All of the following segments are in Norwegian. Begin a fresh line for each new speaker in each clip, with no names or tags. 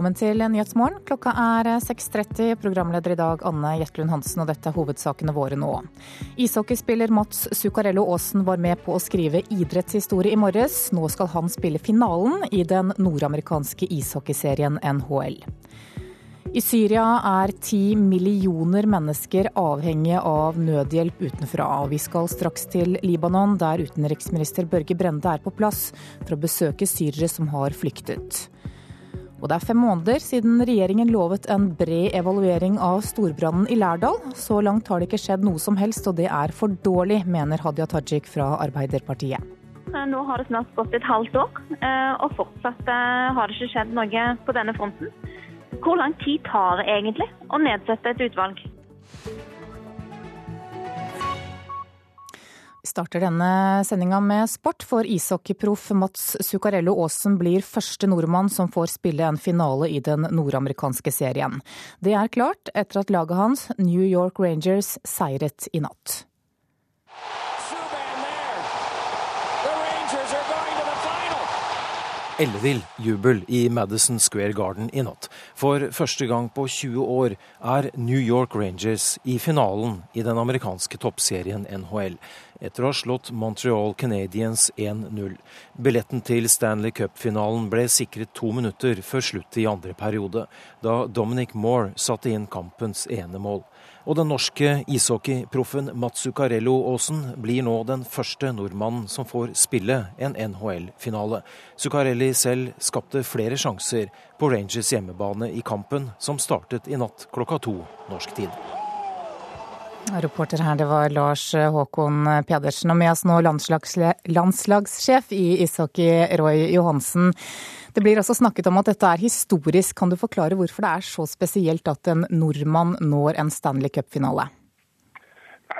Velkommen til Nyhetsmorgen. Klokka er 6.30. Programleder i dag Anne Jetlund Hansen, og dette er hovedsakene våre nå. Ishockeyspiller Mats Zuccarello Aasen var med på å skrive idrettshistorie i morges. Nå skal han spille finalen i den nordamerikanske ishockeyserien NHL. I Syria er ti millioner mennesker avhengige av nødhjelp utenfra. Vi skal straks til Libanon, der utenriksminister Børge Brende er på plass for å besøke syrere som har flyktet. Og det er fem måneder siden regjeringen lovet en bred evaluering av storbrannen i Lærdal. Så langt har det ikke skjedd noe som helst, og det er for dårlig, mener Hadia Tajik fra Arbeiderpartiet.
Eh, nå har det snart gått et halvt år, eh, og fortsatt eh, har det ikke skjedd noe på denne fronten. Hvor lang tid tar det egentlig å nedsette et utvalg?
Starter denne sendinga med sport, for ishockeyproff Mats Zuccarello Aasen blir første nordmann som får spille en finale i den nordamerikanske serien. Det er klart etter at laget hans, New York Rangers, seiret i natt.
Ellevill jubel i Madison Square Garden i natt. For første gang på 20 år er New York Rangers i finalen i den amerikanske toppserien NHL, etter å ha slått Montreal Canadiens 1-0. Billetten til Stanley Cup-finalen ble sikret to minutter før slutt i andre periode, da Dominic Moore satte inn kampens ene mål. Og den norske ishockeyproffen Mats Zuccarello Aasen blir nå den første nordmannen som får spille en NHL-finale. Zuccarelli selv skapte flere sjanser på Rangers hjemmebane i kampen, som startet i natt klokka to norsk tid.
Reporter her, det var Lars Håkon Pedersen. Og med oss nå landslags, landslagssjef i ishockey, Roy Johansen. Det blir også snakket om at dette er historisk. Kan du forklare hvorfor det er så spesielt at en nordmann når en Stanley Cup-finale?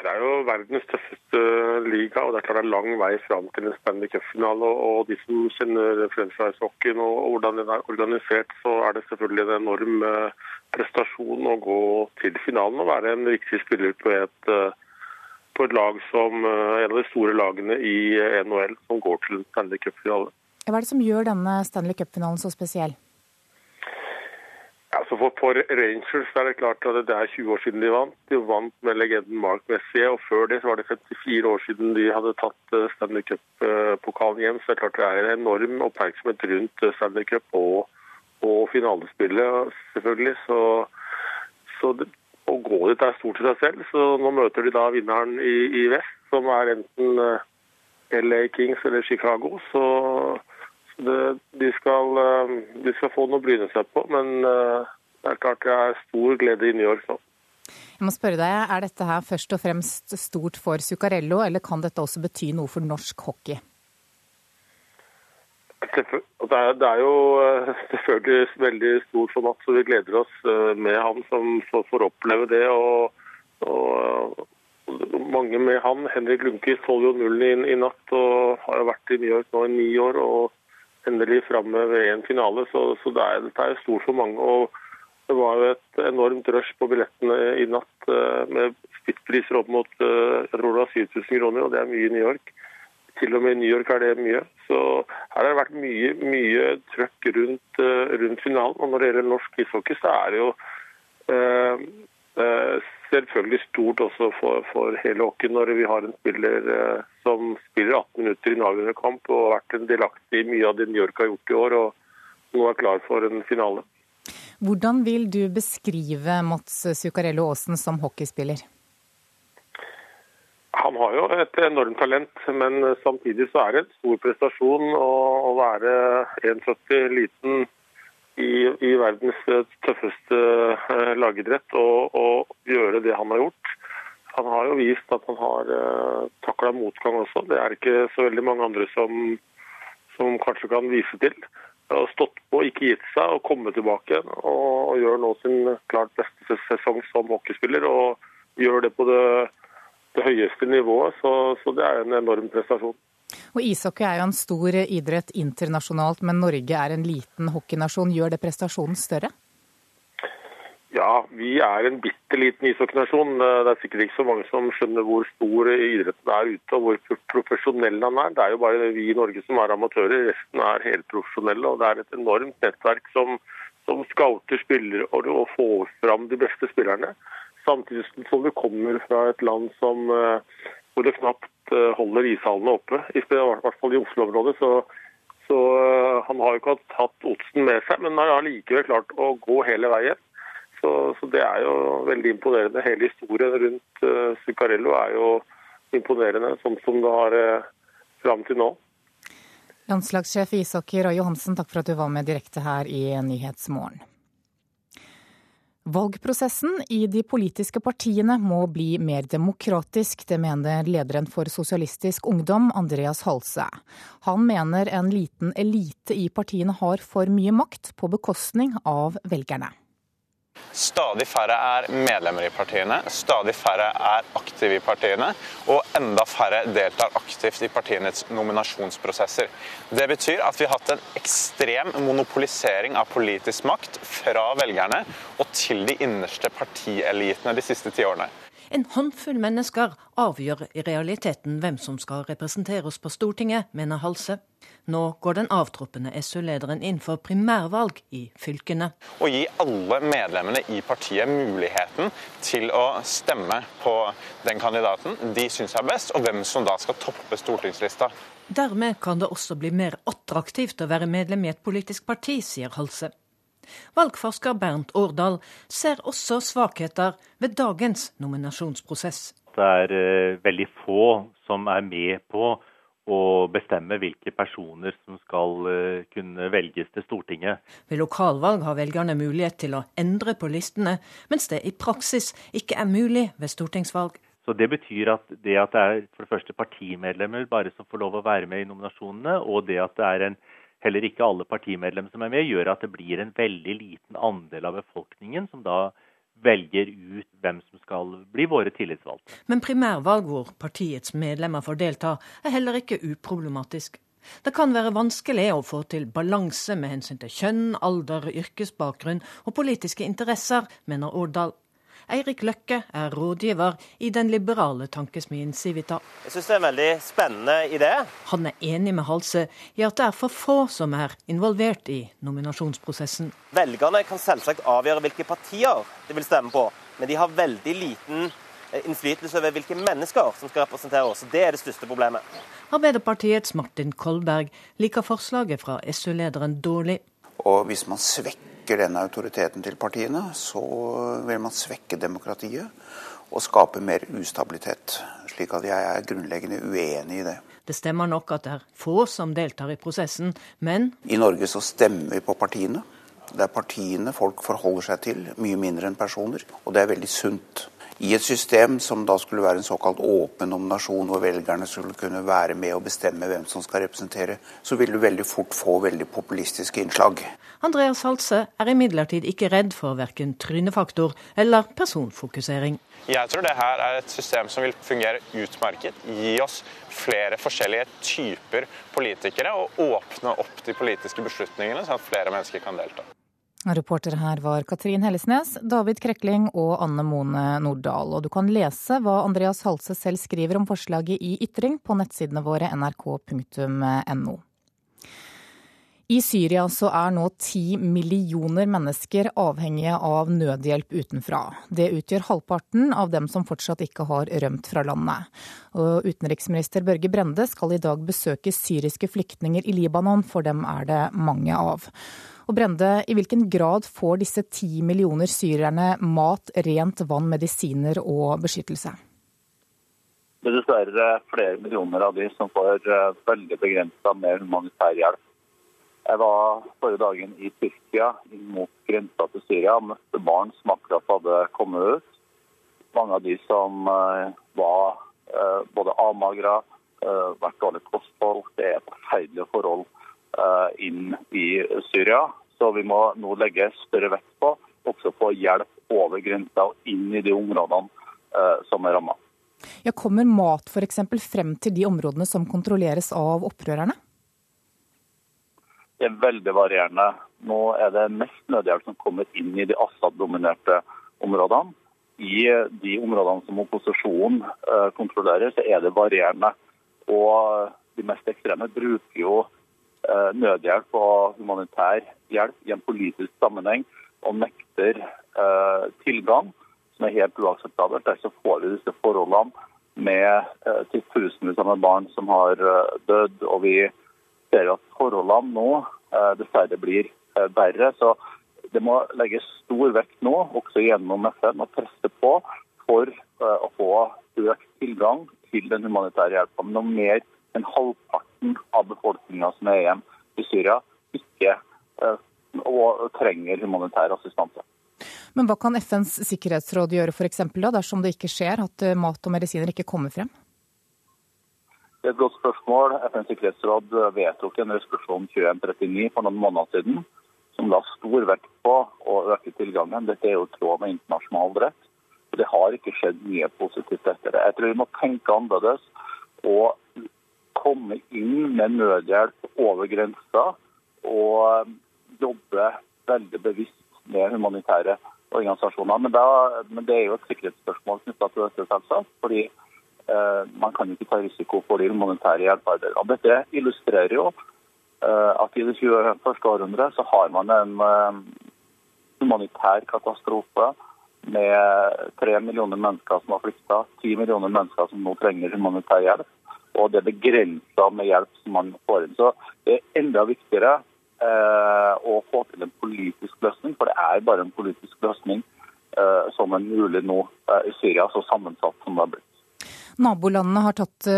Det er jo verdens tøffeste liga, og det er klart det er lang vei fram til en Stanley Cup-finale. Og de som kjenner franchise-hockeyen og hvordan den er organisert, så er det selvfølgelig en enorm eh, prestasjon å gå til finalen og være en viktig spiller på et, eh, på et lag som eh, en av de store lagene i NHL som går til en Stanley Cup-finale.
Hva er det som gjør denne Stanley Cup-finalen så spesiell?
Altså for, for, Rangers er det klart at det er 20 år siden de vant. De vant med legenden Mark Messier, og før det så var det 54 år siden de hadde tatt eh, Stanley Cup-pokalen hjem. Så det er klart det er en enorm oppmerksomhet rundt eh, Stanley Cup og, og finalespillet, selvfølgelig. Så, så det, å gå dit er stort i seg selv. Så nå møter de da vinneren i, i vest, som er enten eh, LA Kings eller Chicago. Så de, skal, eh, de, skal, få noe å bryne seg på, men eh, det er klart det er stor glede i New York nå.
Jeg må spørre deg, Er dette her først og fremst stort for Zuccarello, eller kan dette også bety noe for norsk hockey?
Det er, det er jo eh, selvfølgelig veldig stort for Mats, og vi gleder oss med han som får oppleve det. og, og mange med han. Henrik Lundqvist holder jo nullen i, i, natt og har jo vært i New York nå i ni år. og endelig framme ved en finale. Så, så det er, dette er stort for mange. og Det var jo et enormt rush på billettene i natt eh, med spyttpriser opp mot eh, jeg tror det var 7000 kroner, og det er mye i New York. Til og med i New York er det mye. Så her har det vært mye, mye trøkk rundt, eh, rundt finalen. Og når det gjelder norsk ishockey, så er det jo eh, selvfølgelig stort også for, for hele oss når vi har en spiller eh, som spiller 18 minutter i en avgjørende kamp og har vært en delaktig i mye av det New York har gjort i år, og nå er klar for en finale.
Hvordan vil du beskrive Mats Zuccarello Aasen som hockeyspiller?
Han har jo et enormt talent, men samtidig så er det en stor prestasjon å, være 1,70 liten i, i verdens eh, tøffeste eh, lagidrett og, og, gjøre det han har gjort. Han har jo vist at han har uh, eh, takla motgang også. Det er ikke så veldig mange andre som, som kanskje kan vise til. Og stått på, ikke gitt seg og kommet tilbake og, og gjør nå sin klart beste sesong som hockeyspiller. Og gjør det på det, det høyeste nivået, så, så det er en enorm prestasjon.
Og Ishockey er jo en stor idrett internasjonalt, men Norge er en liten hockeynasjon. Gjør det prestasjonen større?
Ja, vi er en bitte liten ishockeynasjon. Det er sikkert ikke så mange som skjønner hvor stor idretten er ute og hvor profesjonell den er. Det er jo bare vi i Norge som er amatører, resten er helprofesjonelle. Og det er et enormt nettverk som, som scouter spillere og får fram de beste spillerne. Samtidig som vi kommer fra et land som, hvor det knapt holder ishallene oppe. I hvert fall i Oslo-området. Så, så, han har jo ikke hatt Otsen med seg, men har likevel klart å gå hele veien. Så, så, det er jo veldig imponerende. Hele historien rundt uh, Zuccarello er jo imponerende, sånn som det har uh, fram til nå.
Landslagssjef i ishockey Roy Johansen, takk for at du var med direkte her i Nyhetsmorgen. Valgprosessen i de politiske partiene må bli mer demokratisk. Det mener lederen for Sosialistisk Ungdom, Andreas Halse. Han mener en liten elite i partiene har for mye makt på bekostning av velgerne.
Stadig færre er medlemmer i partiene, stadig færre er aktive i partiene, og enda færre deltar aktivt i partienes nominasjonsprosesser. Det betyr at vi har hatt en ekstrem monopolisering av politisk makt fra velgerne og til de innerste partielitene de siste ti årene.
En håndfull mennesker avgjør i realiteten hvem som skal representere oss på Stortinget, mener Halse. Nå går den avtroppende SU-lederen inn for primærvalg i fylkene.
Å gi alle medlemmene i partiet muligheten til å stemme på den kandidaten de syns er best, og hvem som da skal toppe stortingslista.
Dermed kan det også bli mer attraktivt å være medlem i et politisk parti, sier Halse. Valgforsker Bernt Årdal ser også svakheter ved dagens nominasjonsprosess.
Det er uh, veldig få som er med på å bestemme hvilke personer som skal uh, kunne velges til Stortinget.
Ved lokalvalg har velgerne mulighet til å endre på listene, mens det i praksis ikke er mulig ved stortingsvalg.
Så Det betyr at det at det er for det første partimedlemmer bare som får lov å være med i nominasjonene, og det at det er en heller ikke alle partimedlemmer som er med, gjør at det blir en veldig liten andel av befolkningen som da velger ut hvem som skal bli våre tillitsvalgte.
Men primærvalg hvor partiets medlemmer får delta, er heller ikke uproblematisk. Det kan være vanskelig å få til balanse med hensyn til kjønn, alder, yrkesbakgrunn og politiske interesser, mener Årdal. Eirik Løkke er rådgiver i den liberale tankesmien Civita.
Jeg syns det er en veldig spennende idé.
Han er enig med Halse i at det er for få som er involvert i nominasjonsprosessen.
Velgerne kan selvsagt avgjøre hvilke partier de vil stemme på, men de har veldig liten eh, innflytelse over hvilke mennesker som skal representere oss. Det er det største problemet.
Arbeiderpartiets Martin Kolberg liker forslaget fra SU-lederen dårlig.
Og hvis man svekker svekker denne autoriteten til partiene, så vil man svekke demokratiet og skape mer ustabilitet. Slik at jeg er grunnleggende uenig i det.
Det stemmer nok at det er få som deltar i prosessen, men
I Norge så stemmer vi på partiene. Det er partiene folk forholder seg til, mye mindre enn personer. Og det er veldig sunt. I et system som da skulle være en såkalt åpen nominasjon, hvor velgerne skulle kunne være med og bestemme hvem som skal representere, så vil du veldig fort få veldig populistiske innslag.
Andreas Halse er imidlertid ikke redd for verken trynefaktor eller personfokusering.
Jeg tror det her er et system som vil fungere utmerket. Gi oss flere forskjellige typer politikere og åpne opp de politiske beslutningene, sånn at flere mennesker kan delta.
Reportere her var Katrin Hellesnes, David Krekling og Anne Mone Nordahl. Og du kan lese hva Andreas Halse selv skriver om forslaget i Ytring på nettsidene våre nrk.no. I Syria så er nå ti millioner mennesker avhengige av nødhjelp utenfra. Det utgjør halvparten av dem som fortsatt ikke har rømt fra landet. Og utenriksminister Børge Brende skal i dag besøke syriske flyktninger i Libanon, for dem er det mange av. Og Brende, i hvilken grad får disse ti millioner syrerne mat, rent vann, medisiner og beskyttelse?
Det er dessverre flere millioner av de som får eh, veldig begrensa mer humanitær hjelp. Jeg var forrige dagen i Tyrkia, inn mot grensa til Syria, og møtte barn som akkurat hadde kommet ut. Mange av de som eh, var eh, både avmagra, vært dårlig kosthold. Det er forferdelige forhold inn i Syria. Så vi må nå legge større vekt på også få hjelp over grensa og inn i de områdene eh, som er ramma.
Ja, kommer mat f.eks. frem til de områdene som kontrolleres av opprørerne?
Det er veldig varierende. Nå er det mest nødhjelp som kommer inn i de Assad-dominerte områdene. I de områdene som opposisjonen eh, kontrollerer, så er det varierende. Og de mest ekstreme bruker jo Eh, nødhjelp og humanitær hjelp i en politisk sammenheng og nekter eh, tilgang, som er helt uakseptabelt. Derfor får vi disse forholdene med eh, til tusenvis av barn som har eh, dødd. Og vi ser at forholdene nå eh, dessverre blir eh, verre. Så det må legges stor vekt nå, også gjennom FN, å presse på for eh, å få økt tilgang til den humanitære hjelpen. Noe mer enn halvparten av befolkninga som er igjen i Syria, ikke og trenger humanitær assistanse.
Men hva kan FNs sikkerhetsråd gjøre for eksempel, da, dersom det ikke skjer at eh, mat og medisiner ikke kommer frem?
Det er et godt spørsmål. FNs sikkerhetsråd vedtok en resolusjon 2139 for noen måneder siden som la stor vekt på å øke tilgangen. Dette er jo i tråd med internasjonal rett. Det har ikke skjedd mye positivt etter det. Jeg tror vi må tenke annerledes og komme inn med nødhjelp over grensa. Og jobbe veldig bevisst med humanitære organisasjoner. Men, da, men det er jo et sikkerhetsspørsmål knytta til dette, selvsagt. fordi eh, man kan ikke ta risiko for de humanitære hjelpearbeiderne. Dette illustrerer jo eh, at i det 21. århundret så har man en eh, humanitær katastrofe med tre millioner mennesker som har flykta, ti millioner mennesker som nå trenger humanitær hjelp. Og det er begrensa med hjelp som man får inn. Så det er enda viktigere Eh, å få til en politisk løsning, for det er bare en politisk løsning eh, som er mulig nå eh, i Syria, så sammensatt som det har blitt.
Nabolandene har tatt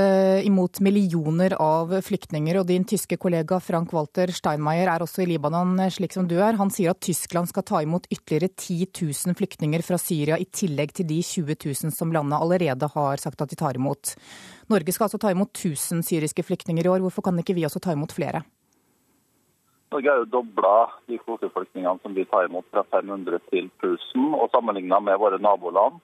imot millioner av flyktninger, og din tyske kollega Frank Walter Steinmeier er også i Libanon, slik som du er. Han sier at Tyskland skal ta imot ytterligere 10 000 flyktninger fra Syria, i tillegg til de 20 000 som landet allerede har sagt at de tar imot. Norge skal altså ta imot 1000 syriske flyktninger i år. Hvorfor kan ikke vi også ta imot flere?
Norge har jo dobla de kvoteflyktningene som vi tar imot fra 500 til 1000. Og sammenligna med våre naboland,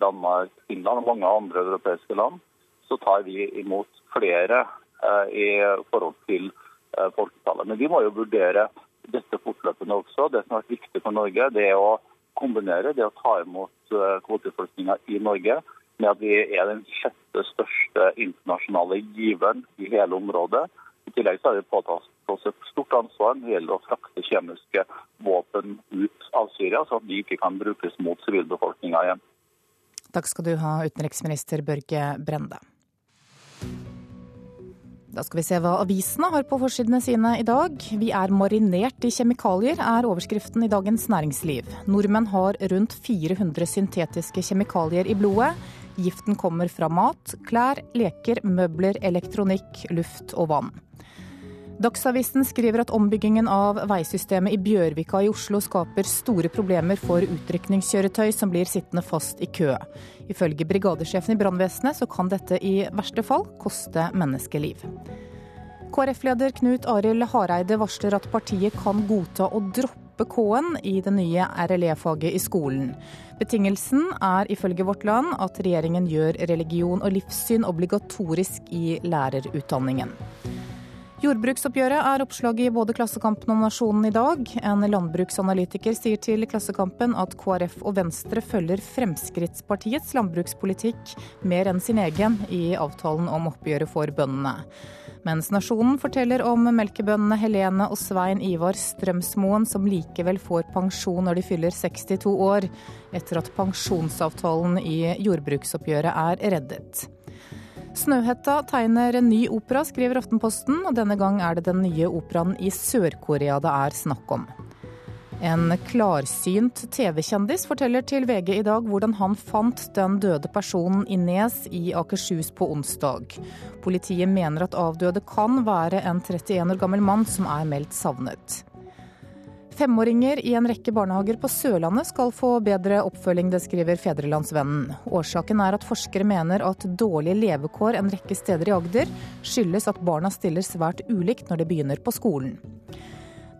Danmark, Finland og mange andre europeiske land, så tar vi imot flere eh, i forhold til eh, folketallet. Men vi må jo vurdere dette fortløpende også. Det som har vært viktig for Norge, det er å kombinere det å ta imot eh, kvoteflyktninger i Norge med at vi er den sjette største internasjonale giveren i hele området. I tillegg så har vi påtatt oss et stort ansvar når det gjelder å frakte kjemiske våpen ut av Syria, så at de ikke kan brukes mot sivilbefolkninga igjen.
Takk skal du ha, utenriksminister Børge Brende. Da skal vi se hva avisene har på forsidene sine i dag. Vi er marinert i kjemikalier, er overskriften i Dagens Næringsliv. Nordmenn har rundt 400 syntetiske kjemikalier i blodet. Giften kommer fra mat, klær, leker, møbler, elektronikk, luft og vann. Dagsavisen skriver at ombyggingen av veisystemet i Bjørvika i Oslo skaper store problemer for utrykningskjøretøy som blir sittende fast i kø. Ifølge brigadesjefen i brannvesenet så kan dette i verste fall koste menneskeliv. KrF-leder Knut Arild Hareide varsler at partiet kan godta å droppe K-en i det nye RLE-faget i skolen. Betingelsen er ifølge Vårt Land at regjeringen gjør religion og livssyn obligatorisk i lærerutdanningen. Jordbruksoppgjøret er oppslaget i både Klassekampen og Nasjonen i dag. En landbruksanalytiker sier til Klassekampen at KrF og Venstre følger Fremskrittspartiets landbrukspolitikk mer enn sin egen i avtalen om oppgjøret for bøndene. Mens Nasjonen forteller om melkebøndene Helene og Svein Ivar Strømsmoen som likevel får pensjon når de fyller 62 år, etter at pensjonsavtalen i jordbruksoppgjøret er reddet. Snøhetta tegner en ny opera, skriver Aftenposten, og denne gang er det den nye operaen i Sør-Korea det er snakk om. En klarsynt TV-kjendis forteller til VG i dag hvordan han fant den døde personen i Nes i Akershus på onsdag. Politiet mener at avdøde kan være en 31 år gammel mann som er meldt savnet. Femåringer i en rekke barnehager på Sørlandet skal få bedre oppfølging, det skriver Fedrelandsvennen. Årsaken er at forskere mener at dårlige levekår en rekke steder i Agder skyldes at barna stiller svært ulikt når de begynner på skolen.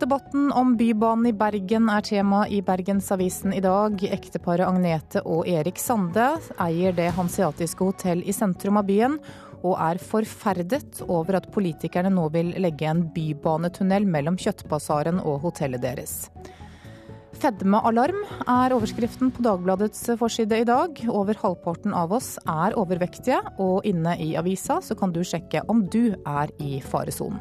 Debatten om Bybanen i Bergen er tema i Bergensavisen i dag. Ekteparet Agnete og Erik Sande eier det hanseatiske hotell i sentrum av byen, og er forferdet over at politikerne nå vil legge en bybanetunnel mellom Kjøttbasaren og hotellet deres. Fedmealarm er overskriften på Dagbladets forside i dag. Over halvparten av oss er overvektige, og inne i avisa så kan du sjekke om du er i faresonen.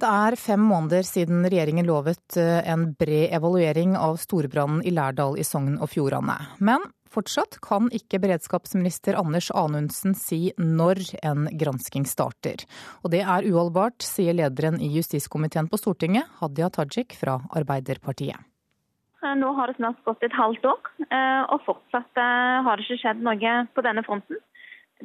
Det er fem måneder siden regjeringen lovet eh, en bred evaluering av storbrannen i Lærdal i Sogn og Fjordane. Men fortsatt kan ikke beredskapsminister Anders Anundsen si når en gransking starter. Og det er uholdbart, sier lederen i justiskomiteen på Stortinget, Hadia Tajik fra Arbeiderpartiet.
Eh, nå har det snart gått et halvt år, eh, og fortsatt har det ikke skjedd noe på denne fronten.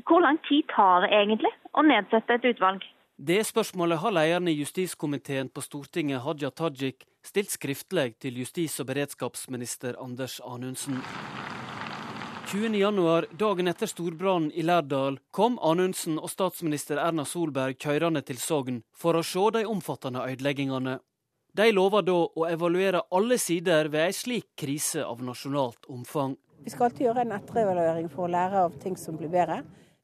Hvor lang tid tar det egentlig å nedsette et utvalg?
Det spørsmålet har lederen i justiskomiteen på Stortinget, Hadia Tajik, stilt skriftlig til justis- og beredskapsminister Anders Anundsen. 20.1, dagen etter storbrannen i Lærdal, kom Anundsen og statsminister Erna Solberg kjørende til Sogn for å se de omfattende ødeleggingene. De lover da å evaluere alle sider ved ei slik krise av nasjonalt omfang.
Vi skal alltid gjøre en etterevaluering for å lære av ting som blir bedre.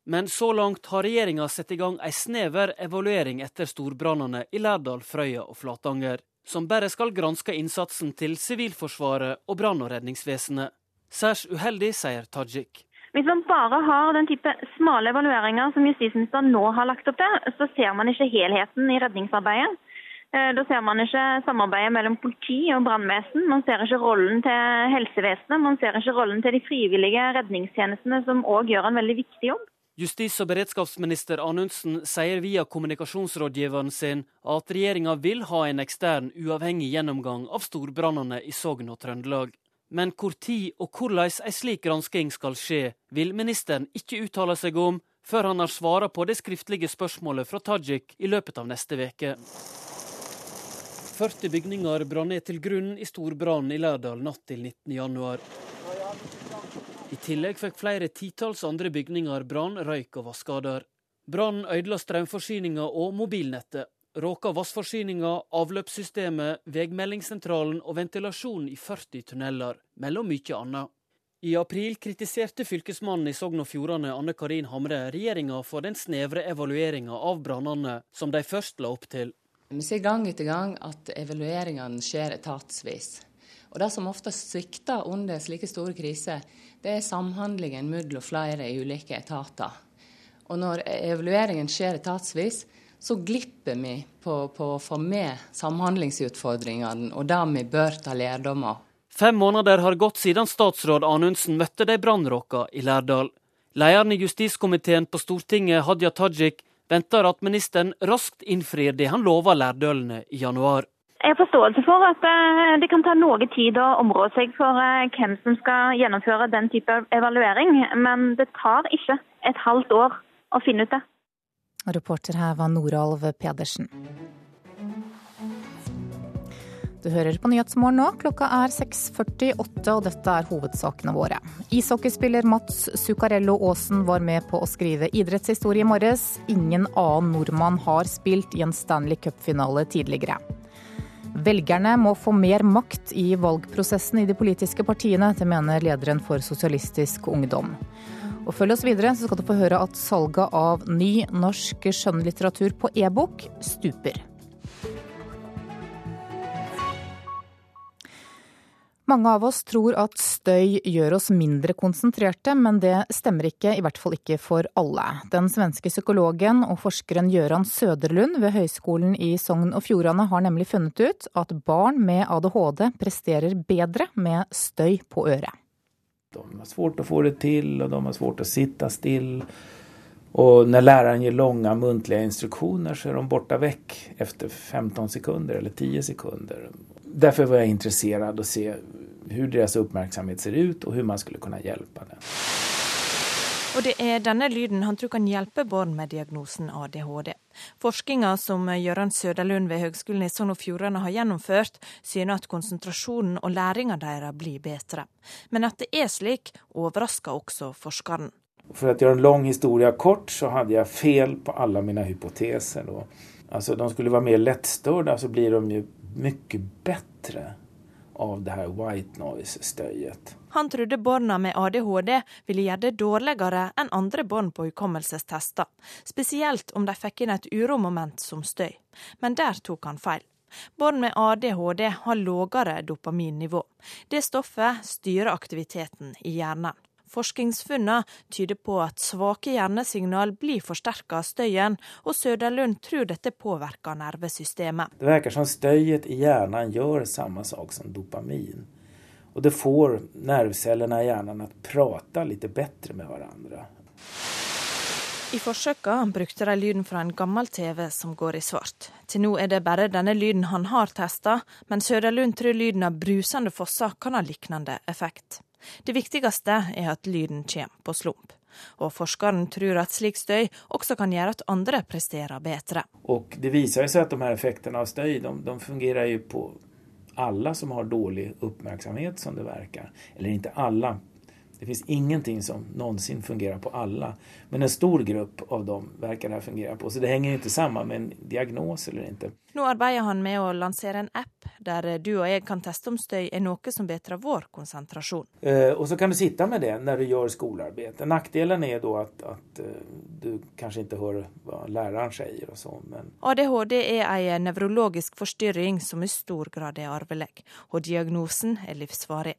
Men så langt har regjeringa satt i gang ei snever evaluering etter storbrannene i Lærdal, Frøya og Flatanger, som bare skal granske innsatsen til Sivilforsvaret og brann- og redningsvesenet. Særs uheldig, sier Tajik.
Hvis man bare har den type smale evalueringer som justisministeren nå har lagt opp til, så ser man ikke helheten i redningsarbeidet. Eh, da ser man ikke samarbeidet mellom politi og brannvesen. Man ser ikke rollen til helsevesenet. Man ser ikke rollen til de frivillige redningstjenestene, som òg gjør en veldig viktig jobb.
Justis- og beredskapsminister Anundsen sier via kommunikasjonsrådgiveren sin at regjeringa vil ha en ekstern, uavhengig gjennomgang av storbrannene i Sogn og Trøndelag. Men hvor tid og hvordan ei slik gransking skal skje, vil ministeren ikke uttale seg om før han har svara på det skriftlige spørsmålet fra Tajik i løpet av neste uke. 40 bygninger brann ned til grunnen i storbrannen i Lærdal natt til 19.1. I tillegg fikk flere titalls andre bygninger brann, røyk og vasskader. Brannen ødela strømforsyninga og mobilnettet. Råka vannforsyninga, avløpssystemet, vegmeldingssentralen og ventilasjonen i 40 tunneler, mellom mye annet. I april kritiserte fylkesmannen i Sogn og Fjordane Anne Karin Hamre regjeringa for den snevre evalueringa av brannene som de først la opp til.
Vi ser gang etter gang at evalueringene skjer etatsvis. Og Det som ofte svikter under slike store kriser, det er samhandlingen mellom flere i ulike etater. Og når evalueringen skjer etatsvis, så glipper vi på, på å få med samhandlingsutfordringene og det vi bør ta lærdom av.
Fem måneder har gått siden statsråd Anundsen møtte de brannråka i Lærdal. Lederen i justiskomiteen på Stortinget, Hadia Tajik, venter at ministeren raskt innfrir det han lova lærdølene i januar.
Jeg har forståelse for at eh, det kan ta noe tid å områ seg for eh, hvem som skal gjennomføre den type evaluering, men det tar ikke et halvt år å finne ut det.
Reporter her var Noralv Pedersen. Du hører på Nyhetsmorgen nå. Klokka er 6.48, og dette er hovedsakene våre. Ishockeyspiller Mats Zuccarello Aasen var med på å skrive idrettshistorie i morges. Ingen annen nordmann har spilt i en Stanley Cup-finale tidligere. Velgerne må få mer makt i valgprosessen i de politiske partiene. Det mener lederen for Sosialistisk Ungdom. Og Følg oss videre, så skal du få høre at salget av ny norsk skjønnlitteratur på e-bok stuper. Mange av oss tror at støy gjør oss mindre konsentrerte, men det stemmer ikke, i hvert fall ikke for alle. Den svenske psykologen og forskeren Gøran Søderlund ved Høgskolen i Sogn og Fjordane har nemlig funnet ut at barn med ADHD presterer bedre med støy på øret.
De har svårt å få det til, og de har svårt å sitte stille. Og når læreren gir lange muntlige instruksjoner, så er de borte vekk etter 15 sekunder eller 10 sekunder. Derfor var jeg interessert i å se hvordan deres oppmerksomhet ser ut, og hvordan man skulle kunne hjelpe dem.
Og det er denne lyden han tror kan hjelpe barn med diagnosen ADHD. Forskninga som Gøran Søderlund ved Høgskolen i Sogn og Fjordane har gjennomført, syner at konsentrasjonen og læringa deres blir bedre. Men at det er slik, overrasker også forskeren.
For å gjøre en lang historie kort, så hadde jeg feil på alle mine hypoteser. Altså, de skulle være mer lettstørte, så blir de jo mye bedre av det her white noise-støyet.
Han trodde barna med ADHD ville gjøre det dårligere enn andre barn på hukommelsestester, spesielt om de fikk inn et uromoment som støy. Men der tok han feil. Barn med ADHD har lavere dopaminnivå. Det stoffet styrer aktiviteten i hjernen. Forskningsfunnene tyder på at svake hjernesignal blir forsterka av støyen, og Søderlund tror dette påvirker nervesystemet.
Det virker som støyet i hjernen gjør samme sak som dopamin. Og det får nervcellene i hjernen å prate litt bedre med hverandre.
I forsøkene brukte de lyden fra en gammel TV som går i svart. Til nå er det bare denne lyden han har testa, men Søderlund tror lyden av brusende fosser kan ha lignende effekt. Det viktigste er at lyden kommer på slump. Og forskeren tror at slik støy også kan gjøre at andre presterer bedre.
Og det viser seg at de her effektene av støy de, de fungerer jo på alle som har dårlig oppmerksomhet, som det virker. Eller ikke alle, det fins ingenting som noensinne fungerer på alle. Men en stor grupp av dem verkar det här fungera på. Så det henger ikke sammen med en diagnos eller ikke.
Nå arbeider han med å lansere en app der du og jeg kan teste om støy er noe som bedrer vår konsentrasjon.
Eh, og så kan du sitte med det når du gjør skolearbeid. Nackdelen er da at, at uh, du kanskje ikke hører hva læreren sier. og sånn. men...
ADHD er en nevrologisk forstyrring som i stor grad er arvelig, og diagnosen er livsvarig.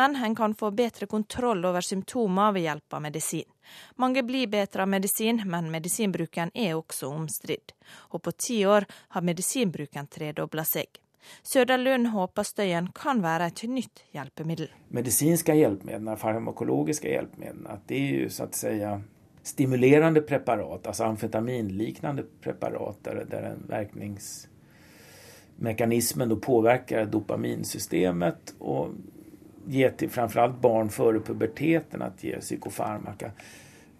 Men en kan få bedre kontroll over symptomer ved hjelp av medisin. Mange blir bedre av medisin, men medisinbruken er også omstridt. Og på ti år har medisinbruken tredobla seg. Søderlund håper støyen kan være et nytt hjelpemiddel.
Medisinske hjelpemidler, farmakologiske hjelpemidler, det er jo så å si stimulerende preparat, altså amfetaminliknende preparat, der, der en virkningsmekanismen påvirker dopaminsystemet. og ge till framförallt barn före puberteten att ge psykofarmaka.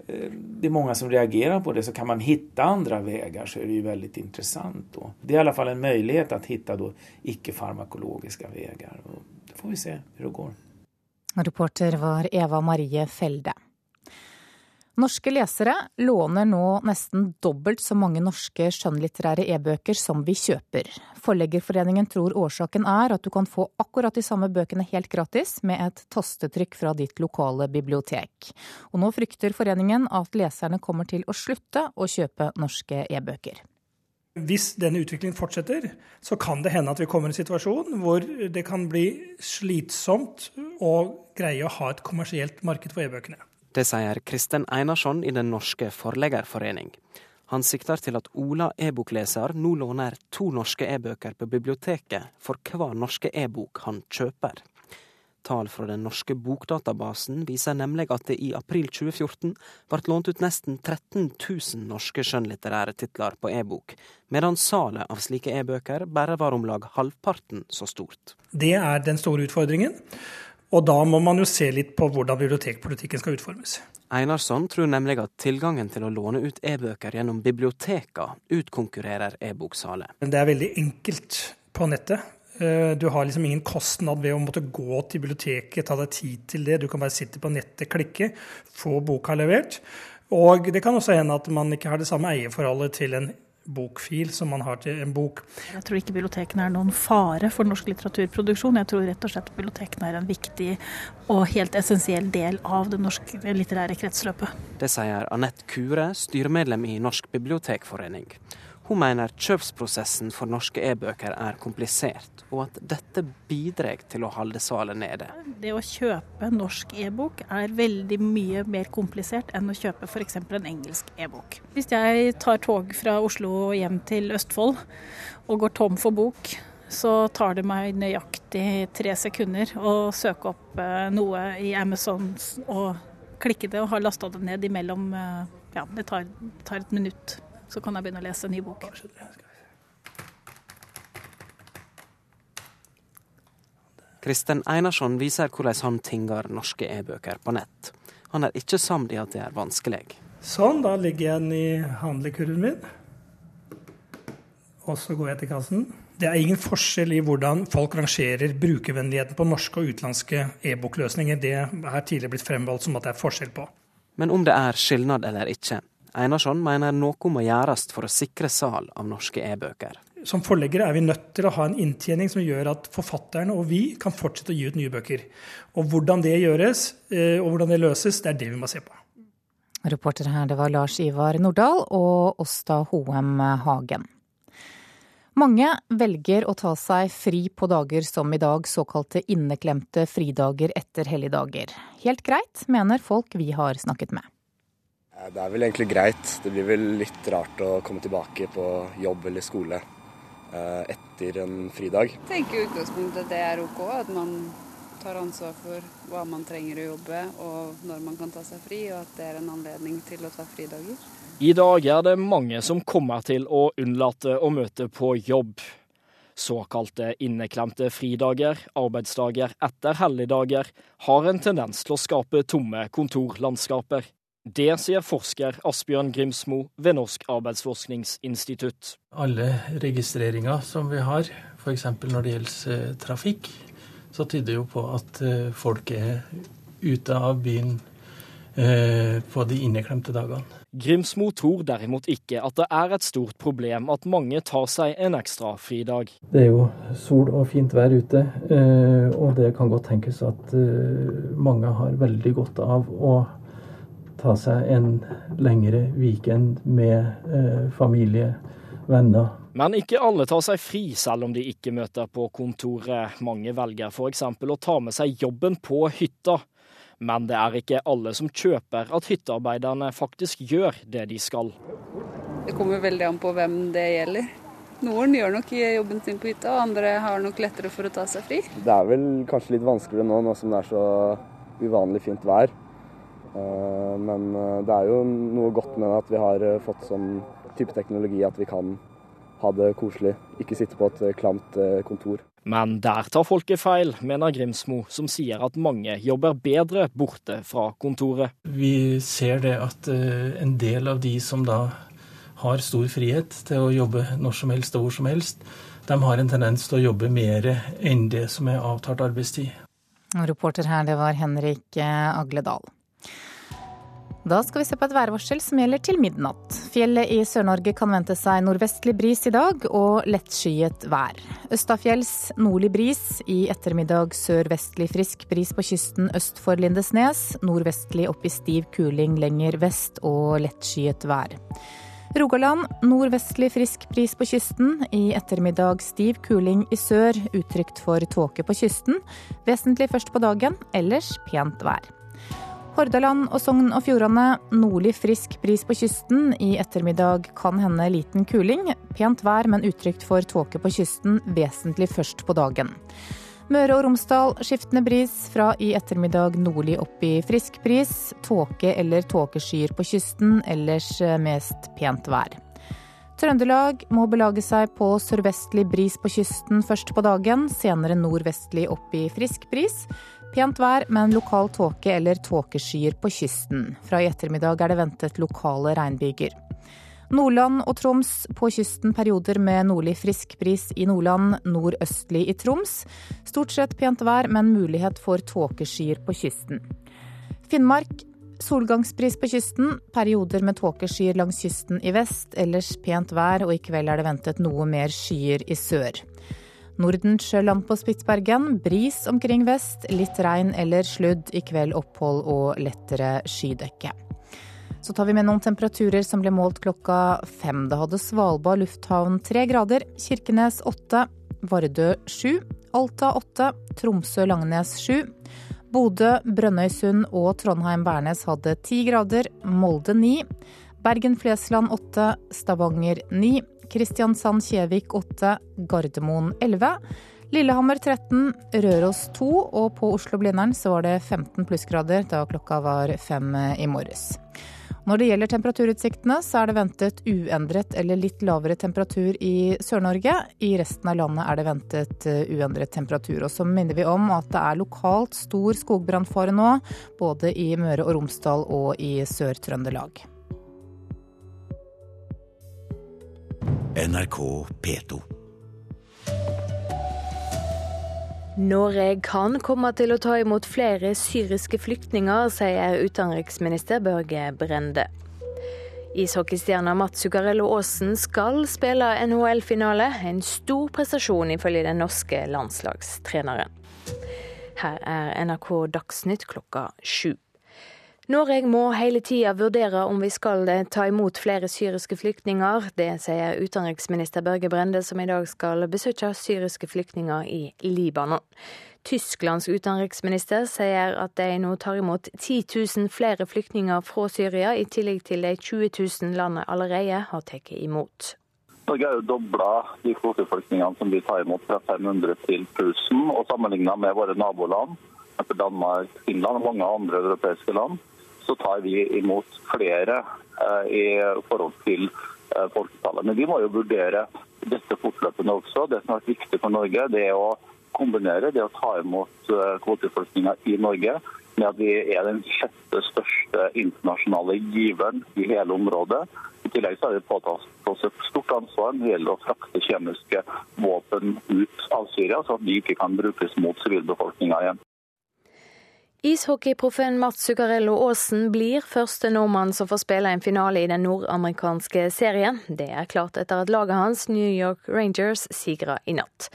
Eh, det är många som reagerar på det, så kan man hitta andra vägar så är det ju väldigt intressant. Då. Det är i alla fall en möjlighet att hitta då icke-farmakologiska vägar. Och då får vi se hur det går.
Reporter var Eva Marie Felde. Norske lesere låner nå nesten dobbelt så mange norske skjønnlitterære e-bøker som vi kjøper. Forleggerforeningen tror årsaken er at du kan få akkurat de samme bøkene helt gratis med et tastetrykk fra ditt lokale bibliotek. Og nå frykter foreningen at leserne kommer til å slutte å kjøpe norske e-bøker.
Hvis denne utviklingen fortsetter, så kan det hende at vi kommer i en situasjon hvor det kan bli slitsomt å greie å ha et kommersielt marked for e-bøkene.
Det sier Kristen Einarsson i Den norske forleggerforening. Han sikter til at Ola e-bokleser nå låner to norske e-bøker på biblioteket for hver norske e-bok han kjøper. Tall fra den norske bokdatabasen viser nemlig at det i april 2014 ble lånt ut nesten 13 000 norske skjønnlitterære titler på e-bok, medan salet av slike e-bøker bare var om lag halvparten så stort.
Det er den store utfordringen. Og da må man jo se litt på hvordan bibliotekpolitikken skal utformes.
Einarsson tror nemlig at tilgangen til å låne ut e-bøker gjennom bibliotekene utkonkurrerer e-boksalet.
Det er veldig enkelt på nettet. Eh, du har liksom ingen kostnad ved å måtte gå til biblioteket, ta deg tid til det. Du kan bare sitte på nettet, klikke, få boka levert. Og det kan også hende at man ikke har det samme eierforholdet til en bokfil som man har til en bok.
Jeg tror ikke bibliotekene er noen fare for norsk litteraturproduksjon. Jeg tror rett og slett bibliotekene er en viktig og helt essensiell del av det norske litterære kretsløpet.
Det sier Anette Kure, styremedlem i Norsk bibliotekforening. Hun mener kjøpsprosessen for norske e-bøker er komplisert, og at dette bidrar til å holde salet nede.
Det å kjøpe norsk e-bok er veldig mye mer komplisert enn å kjøpe f.eks. en engelsk e-bok. Hvis jeg tar tog fra Oslo hjem til Østfold og går tom for bok, så tar det meg nøyaktig tre sekunder å søke opp eh, noe i Amazon og klikke det og har lasta det ned imellom eh, Ja, det tar, tar et minutt så kan jeg begynne å lese en ny bok.
Kristen Einarsson viser hvordan han tinger norske e-bøker på nett. Han er ikke samd i at det er vanskelig.
Sånn, da ligger jeg den i handlekurven min. Og så går jeg til kassen. Det er ingen forskjell i hvordan folk rangerer brukervennligheten på norske og utenlandske e-bokløsninger. Det er tidligere blitt fremvalgt som at det er forskjell på.
Men om det er skilnad eller ikke, Einarsson mener noe må gjøres for å sikre sal av norske e-bøker.
Som forleggere er vi nødt til å ha en inntjening som gjør at forfatterne og vi kan fortsette å gi ut nye bøker. Og Hvordan det gjøres eh, og hvordan det løses, det er det vi må se på.
Reporter her det var Lars Ivar Nordahl og Åsta Hoem Hagen. Mange velger å ta seg fri på dager som i dag, såkalte inneklemte fridager etter helligdager. Helt greit, mener folk vi har snakket med.
Det er vel egentlig greit. Det blir vel litt rart å komme tilbake på jobb eller skole eh, etter en fridag.
Jeg tenker i utgangspunktet at det er OK, at man tar ansvar for hva man trenger å jobbe og når man kan ta seg fri, og at det er en anledning til å ta fridager.
I dag er det mange som kommer til å unnlate å møte på jobb. Såkalte inneklemte fridager, arbeidsdager etter helligdager, har en tendens til å skape tomme kontorlandskaper. Det sier forsker Asbjørn Grimsmo ved Norsk arbeidsforskningsinstitutt.
Alle registreringer som vi har, f.eks. når det gjelder eh, trafikk, så tyder jo på at eh, folk er ute av byen eh, på de inneklemte dagene.
Grimsmo tror derimot ikke at det er et stort problem at mange tar seg en ekstra fridag.
Det er jo sol og fint vær ute, eh, og det kan godt tenkes at mange har veldig godt av å ta seg en lengre weekend med familie, venner
men ikke alle tar seg fri selv om de ikke møter på kontoret. Mange velger f.eks. å ta med seg jobben på hytta. Men det er ikke alle som kjøper at hyttearbeiderne faktisk gjør det de skal.
Det kommer veldig an på hvem det gjelder. Noen gjør nok jobben sin på hytta, og andre har nok lettere for å ta seg fri.
Det er vel kanskje litt vanskeligere nå, nå som det er så uvanlig fint vær. Eh, men eh, det er jo noe godt med at vi har eh, fått sånn type teknologi at vi kan ha det koselig, ikke sitte på et klamt kontor.
Men der tar folket feil, mener Grimsmo, som sier at mange jobber bedre borte fra kontoret.
Vi ser det at en del av de som da har stor frihet til å jobbe når som helst og hvor som helst, de har en tendens til å jobbe mer enn det som er avtalt arbeidstid.
Reporter her, det var Henrik Agledal. Da skal vi se på et værvarsel som gjelder til midnatt. Fjellet i Sør-Norge kan vente seg nordvestlig bris i dag og lettskyet vær. Østafjells nordlig bris, i ettermiddag sørvestlig frisk bris på kysten øst for Lindesnes. Nordvestlig opp i stiv kuling lenger vest og lettskyet vær. Rogaland nordvestlig frisk bris på kysten. I ettermiddag stiv kuling i sør, utrygt for tåke på kysten. Vesentlig først på dagen, ellers pent vær. Hordaland og Sogn og Fjordane nordlig frisk bris på kysten. I ettermiddag kan hende liten kuling. Pent vær, men utrygt for tåke på kysten, vesentlig først på dagen. Møre og Romsdal skiftende bris, fra i ettermiddag nordlig opp i frisk bris. Tåke eller tåkeskyer på kysten, ellers mest pent vær. Trøndelag må belage seg på sørvestlig bris på kysten først på dagen, senere nordvestlig opp i frisk bris. Pent vær, men lokal tåke eller tåkeskyer på kysten. Fra i ettermiddag er det ventet lokale regnbyger. Nordland og Troms på kysten perioder med nordlig friskbris i Nordland, nordøstlig i Troms. Stort sett pent vær, men mulighet for tåkeskyer på kysten. Finnmark solgangsbris på kysten, perioder med tåkeskyer langs kysten i vest. Ellers pent vær, og i kveld er det ventet noe mer skyer i sør. Nordensjøland på Spitsbergen. Bris omkring vest. Litt regn eller sludd. I kveld opphold og lettere skydekke. Så tar vi med noen temperaturer som ble målt klokka fem. Da hadde Svalbard lufthavn tre grader. Kirkenes åtte. Vardø sju. Alta åtte. Tromsø-Langnes sju. Bodø, Brønnøysund og Trondheim-Værnes hadde ti grader. Molde ni. Bergen-Flesland åtte. Stavanger ni. Kristiansand-Kjevik 8, Gardermoen 11. Lillehammer 13, Røros 2, og på Oslo-Blindern så var det 15 plussgrader da klokka var fem i morges. Når det gjelder temperaturutsiktene, så er det ventet uendret eller litt lavere temperatur i Sør-Norge. I resten av landet er det ventet eh, uendret temperatur. Og så minner vi om at det er lokalt stor skogbrannfare nå, både i Møre og Romsdal og i Sør-Trøndelag.
NRK P2.
Norge kan komme til å ta imot flere syriske flyktninger, sier utenriksminister Børge Brende. Ishockeystjerna Mats Zuccarello Aasen skal spille NHL-finale. En stor prestasjon ifølge den norske landslagstreneren. Her er NRK Dagsnytt klokka sju.
Norge må hele tida vurdere om vi skal ta imot flere syriske flyktninger. Det sier utenriksminister Børge Brende, som i dag skal besøke syriske flyktninger i Libanon. Tysklands utenriksminister sier at de nå tar imot 10 000 flere flyktninger fra Syria, i tillegg til de 20 000 landet allerede har tatt imot.
Norge har jo dobla de kvoteflyktningene som vi tar imot fra 500 til 1000, og sammenligna med våre naboland, Danmark, Finland og mange andre europeiske land, så tar vi imot flere eh, i forhold til eh, folketallet. Men vi må jo vurdere dette fortløpende også. Det som har vært viktig for Norge, det er å kombinere det å ta imot eh, kvoteflyktninger i Norge med at vi er den sjette største internasjonale giveren i hele området. I tillegg så har vi påtatt oss et stort ansvar når det gjelder å frakte kjemiske våpen ut av Syria, så at de ikke kan brukes mot sivilbefolkninga igjen.
Ishockeyproffen Mats Zuccarello Aasen blir første nordmann som får spille en finale i den nordamerikanske serien. Det er klart etter at laget hans, New York Rangers, sigra i natt.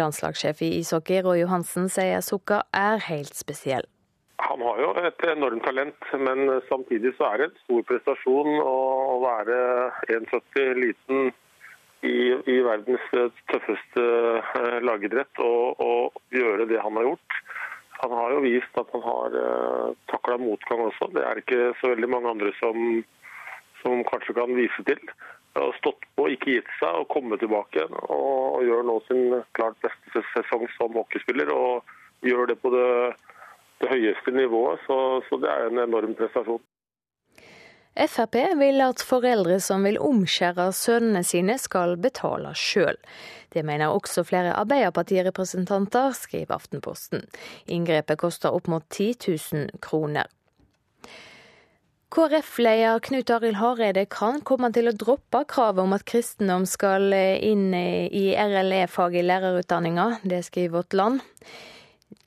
Landslagssjef i ishockey Roy Johansen sier Zucca er helt spesiell.
Han har jo et enormt talent, men samtidig så er det en stor prestasjon å være 1,70 liten i, i, verdens tøffeste eh, lagidrett og, og gjøre det han har gjort han har jo vist at han har uh, eh, takla motgang også. Det er ikke så veldig mange andre som, som kanskje kan vise til. Han har stått på, ikke gitt seg og kommet tilbake. Og, og gjør nå sin klart beste sesong som hockeyspiller. Og gjør det på det, det høyeste nivået. Så, så det er en enorm prestasjon.
Frp vil at foreldre som vil omskjære sønnene sine, skal betale sjøl. Det mener også flere Arbeiderpartirepresentanter, skriver Aftenposten. Inngrepet koster opp mot 10 000 kroner. KrF-leder Knut Arild Hareide kan komme til å droppe kravet om at kristendom skal inn i RLE-fag i lærerutdanninga. Det skriver Vårt Land.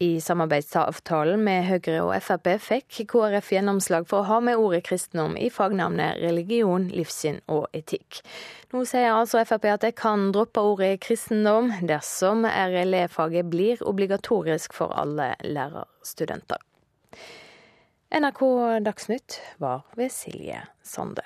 I samarbeidsavtalen med Høyre og Frp fikk KrF gjennomslag for å ha med ordet kristendom i fagnavnet religion, livssyn og etikk. Nå sier altså Frp at de kan droppe ordet kristendom dersom RLE-faget blir obligatorisk for alle lærerstudenter. NRK Dagsnytt var ved Silje Sande.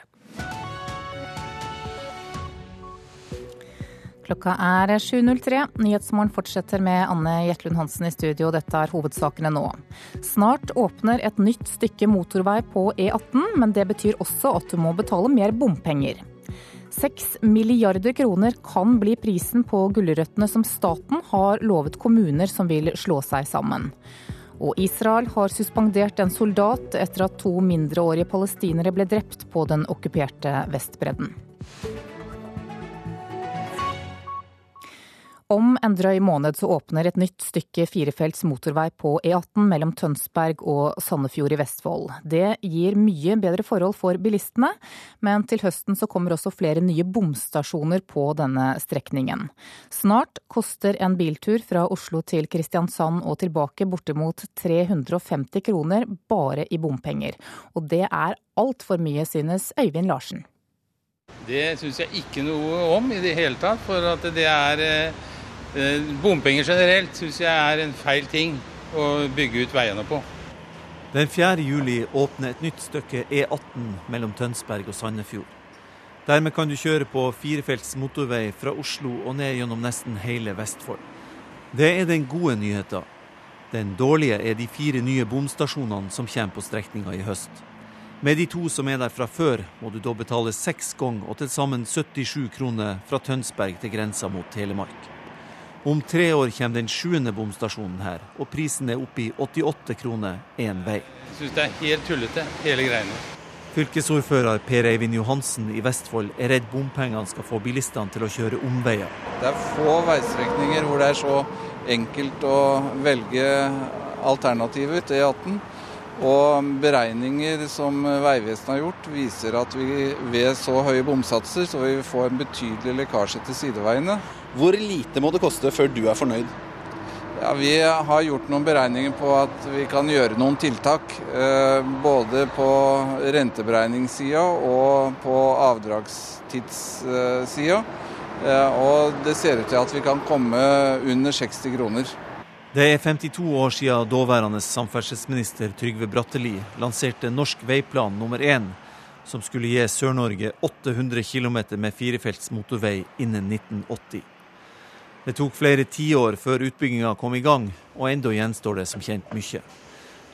Klokka er 7.03. Nyhetsmorgen fortsetter med Anne Jetlund Hansen i studio. Dette er hovedsakene nå. Snart åpner et nytt stykke motorvei på E18, men det betyr også at du må betale mer bompenger. Seks milliarder kroner kan bli prisen på gulrøttene som staten har lovet kommuner som vil slå seg sammen. Og Israel har suspendert en soldat etter at to mindreårige palestinere ble drept på den okkuperte Vestbredden. Om en drøy måned så åpner et nytt stykke firefelts motorvei på E18 mellom Tønsberg og Sandefjord i Vestfold. Det gir mye bedre forhold for bilistene, men til høsten så kommer også flere nye bomstasjoner på denne strekningen. Snart koster en biltur fra Oslo til Kristiansand og tilbake bortimot 350 kroner bare i bompenger. Og det er altfor mye, synes Øyvind Larsen.
Det syns jeg ikke noe om i det hele tatt. For at det er eh, bompenger generelt syns jeg er en feil ting å bygge ut veiene på.
Den 4. juli åpner et nytt stykke E18 mellom Tønsberg og Sandefjord. Dermed kan du kjøre på firefelts motorvei fra Oslo og ned gjennom nesten hele Vestfold. Det er den gode nyheten. Den dårlige er de fire nye bomstasjonene som kommer på strekninga i høst. Med de to som er der fra før, må du da betale seks ganger og til sammen 77 kroner fra Tønsberg til grensa mot Telemark. Om tre år kommer den sjuende bomstasjonen her, og prisen er oppe i 88 kroner én vei.
Jeg syns det er helt tullete, hele greiene.
Fylkesordfører Per Eivind Johansen i Vestfold er redd bompengene skal få bilistene til å kjøre omveier.
Det er få veistrekninger hvor det er så enkelt å velge alternativer til E18. Og beregninger som Vegvesenet har gjort, viser at vi ved så høye bomsatser så vil vi få en betydelig lekkasje til sideveiene.
Hvor lite må det koste før du er fornøyd?
Ja, Vi har gjort noen beregninger på at vi kan gjøre noen tiltak. Eh, både på renteberegningssida og på avdragstidssida. Eh, og det ser ut til at vi kan komme under 60 kroner.
Det er 52 år siden daværende samferdselsminister Trygve Bratteli lanserte Norsk veiplan nummer én, som skulle gi Sør-Norge 800 km med firefelts motorvei innen 1980. Det tok flere tiår før utbygginga kom i gang, og enda gjenstår det som kjent mye.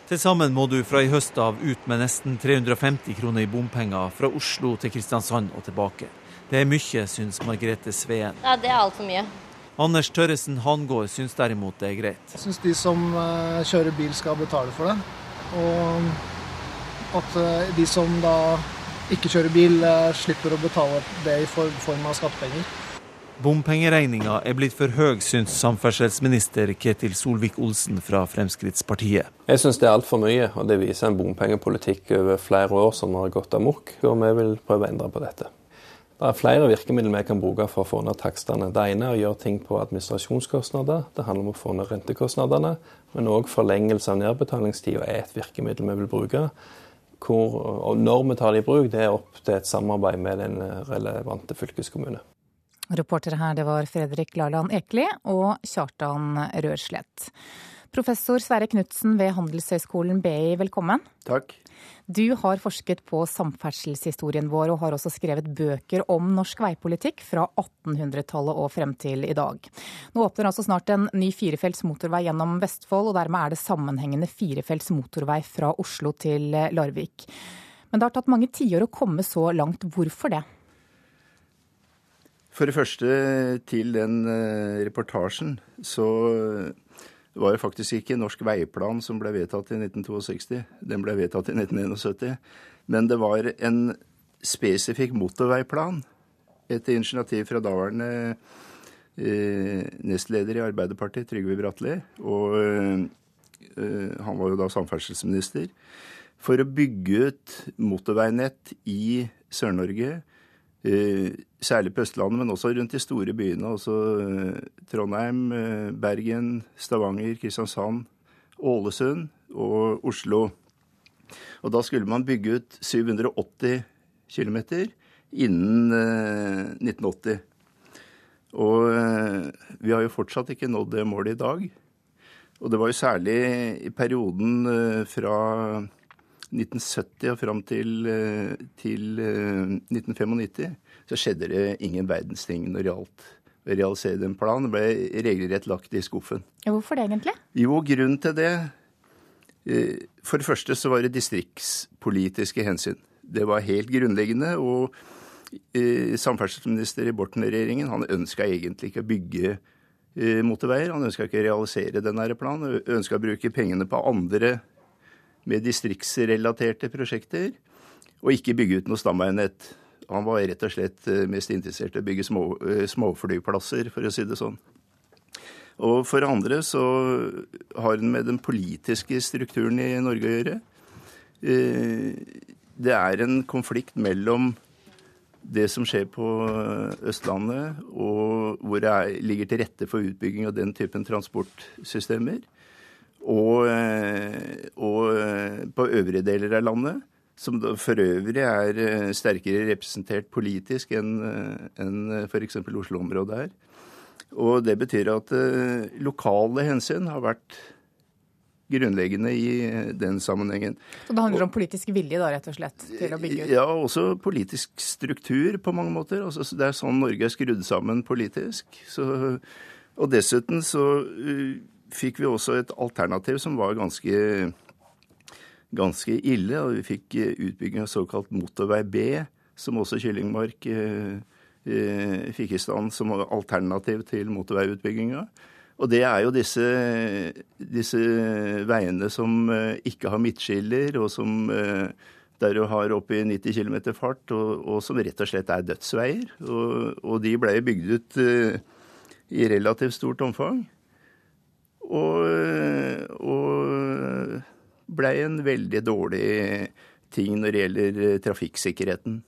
Til sammen må du fra i høst av ut med nesten 350 kroner i bompenger fra Oslo til Kristiansand og tilbake. Det er mye, syns Margrethe Sveen.
Ja, det er altfor mye.
Anders Tørresen Hangård syns derimot det er greit.
Jeg syns de som eh, kjører bil skal betale for det. Og at eh, de som da ikke kjører bil, eh, slipper å betale det i form av skattepenger.
Bompengeregninga er blitt for høy, syns samferdselsminister Ketil Solvik-Olsen fra Fremskrittspartiet.
Jeg syns det er altfor mye, og det viser en bompengepolitikk over flere år som har gått amok, og vi vil prøve å endre på dette. Det er flere virkemidler vi kan bruke for å få ned takstene. Det ene er å gjøre ting på administrasjonskostnader. Det handler om å få ned rentekostnadene. Men òg forlengelse av nedbetalingstida er et virkemiddel vi vil bruke. Hvor, og når vi tar det i bruk, det er opp til et samarbeid med den relevante fylkeskommune.
Reportere her det var Fredrik Laland Ekeli og Kjartan Rørslett. Professor Sverre Knutsen ved Handelshøyskolen BI, velkommen.
Takk.
Du har forsket på samferdselshistorien vår og har også skrevet bøker om norsk veipolitikk fra 1800-tallet og frem til i dag. Nå åpner altså snart en ny firefelts motorvei gjennom Vestfold, og dermed er det sammenhengende firefelts motorvei fra Oslo til Larvik. Men det har tatt mange tiår å komme så langt. Hvorfor det?
For det første, til den eh, reportasjen, så var det faktisk ikke Norsk veiplan som ble vedtatt i 1962, den ble vedtatt i 1971. Men det var en spesifikk motorveiplan etter initiativ fra daværende eh, nestleder i Arbeiderpartiet, Trygve Bratteli. Og eh, han var jo da samferdselsminister. For å bygge ut motorveinett i Sør-Norge Eh, særlig på Østlandet, men også rundt de store byene. Også eh, Trondheim, eh, Bergen, Stavanger, Kristiansand, Ålesund og Oslo. Og da skulle man bygge ut 780 km innen 1980. Og vi har jo fortsatt ikke nådd det målet i dag. Og det var jo særlig i perioden fra 1970 og fram til, eh, til 1995 eh, så skjedde det ingen verdens ting når det gjaldt å realisere den planen. Det ble regelrett lagt i skuffen.
Hvorfor det egentlig?
Jo, grunnen til det eh, For det første så var det distriktspolitiske hensyn. Det var helt grunnleggende. og Samferdselsminister i Borten-regjeringen han ønska egentlig ikke å bygge motorveier. Han ønska ikke å realisere denne planen. Ønska å bruke pengene på andre med distriktsrelaterte prosjekter, og ikke bygge ut noe stamveinett. Han var rett og slett eh, mest interessert i å bygge små, eh, småflyplasser, for å si det sånn. Og for andre så har den med den politiske strukturen i Norge å gjøre. Eh, det er en konflikt mellom det som skjer på Østlandet, og hvor det er, ligger til rette for utbygging av den typen transportsystemer, og, eh, og eh, på øvrige deler av landet, som for øvrig er eh, sterkere representert politisk enn en f.eks. Oslo-området er. Og det betyr at lokale hensyn har vært grunnleggende i den sammenhengen.
Så det handler om politisk vilje da, rett og slett, til å bygge ut?
Ja, også politisk struktur på mange måter. Altså, det er sånn Norge er skrudd sammen politisk. Så, og dessuten så fikk vi også et alternativ som var ganske, ganske ille. og Vi fikk eh, utbygging av såkalt motorvei B, som også Kyllingmark eh, eh, fikk i stand som alternativ til motorveiutbygginga. Og det er jo disse, disse, veiene som ikke har midtskiller, og som der du har oppi 90 km fart, og, og, som rett og slett er dødsveier. Og, og de ble bygd ut i relativt stort omfang. Og, og blei en veldig dårlig ting når det gjelder eh, trafikksikkerheten.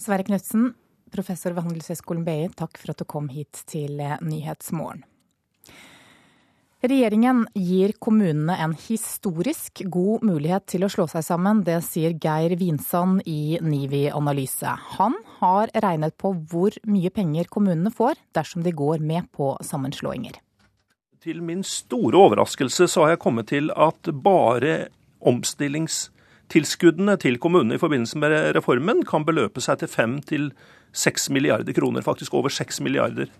Sverre Knutsen, professor ved Handelshøyskolen BI, takk for at du kom hit til eh, Nyhetsmorgen. Regjeringen gir kommunene en historisk god mulighet til å slå seg sammen. Det sier Geir Vinsand i Nivi Analyse. Han har regnet på hvor mye penger kommunene får dersom de går med på sammenslåinger
Til min store overraskelse så har jeg kommet til at bare omstillingstilskuddene til kommunene i forbindelse med reformen kan beløpe seg til fem til seks milliarder kroner. Faktisk over seks milliarder.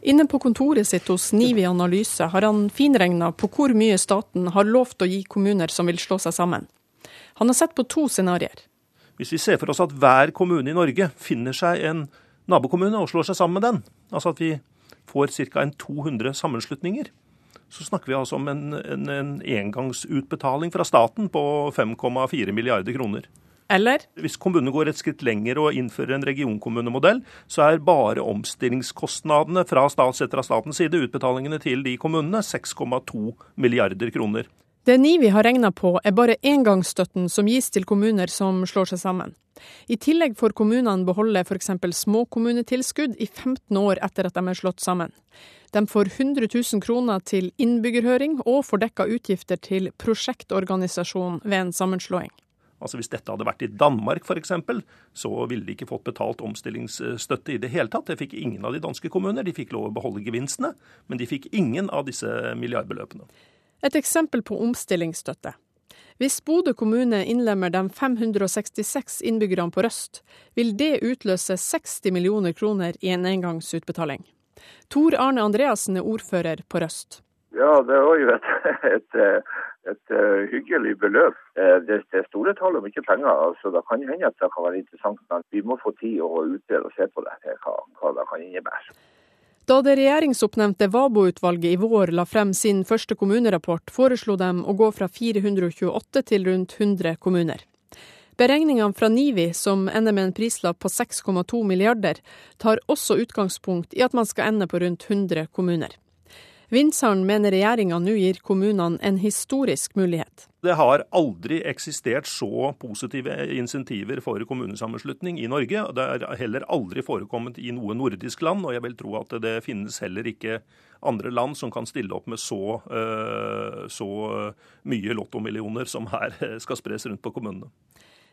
Inne på kontoret sitt hos Nivi Analyse har han finregna på hvor mye staten har lovt å gi kommuner som vil slå seg sammen. Han har sett på to scenarioer.
Hvis vi ser for oss at hver kommune i Norge finner seg en nabokommune og slår seg sammen med den, altså at vi får ca. 200 sammenslutninger, så snakker vi altså om en, en, en engangsutbetaling fra staten på 5,4 milliarder kroner.
Eller?
Hvis kommunene går et skritt lenger og innfører en regionkommunemodell, så er bare omstillingskostnadene fra stat, sett fra statens side, utbetalingene til de kommunene, 6,2 milliarder kroner.
Det NIVI har regna på er bare engangsstøtten som gis til kommuner som slår seg sammen. I tillegg får kommunene beholde f.eks. småkommunetilskudd i 15 år etter at de er slått sammen. De får 100 000 kroner til innbyggerhøring og får dekka utgifter til prosjektorganisasjon ved en sammenslåing.
Altså Hvis dette hadde vært i Danmark f.eks., så ville de ikke fått betalt omstillingsstøtte i det hele tatt. Det fikk ingen av de danske kommuner. De fikk lov å beholde gevinstene, men de fikk ingen av disse milliardbeløpene.
Et eksempel på omstillingsstøtte. Hvis Bodø kommune innlemmer de 566 innbyggerne på Røst, vil det utløse 60 millioner kroner i en engangsutbetaling. Tor Arne Andreassen er ordfører på Røst.
Ja, det var jo et, et, et uh, hyggelig beløp. Uh, det, er store tall og mye penger. altså Det kan hende at det kan være interessant, men vi må få tid å utrede og se på det, hva, hva det kan innebære.
Da det regjeringsoppnevnte Vabo-utvalget i vår la frem sin første kommunerapport, foreslo de å gå fra 428 til rundt 100 kommuner. Beregningene fra NIVI, som ender med en prislapp på 6,2 milliarder, tar også utgangspunkt i at man skal ende på rundt 100 kommuner. Vinsaren mener regjeringa nå gir kommunene en historisk mulighet.
Det har aldri eksistert så positive insentiver for kommunesammenslutning i Norge. Det er heller aldri forekommet i noe nordisk land, og jeg vil tro at det finnes heller ikke andre land som kan stille opp med så, eh, så mye lottomillioner som her skal spres rundt på kommunene.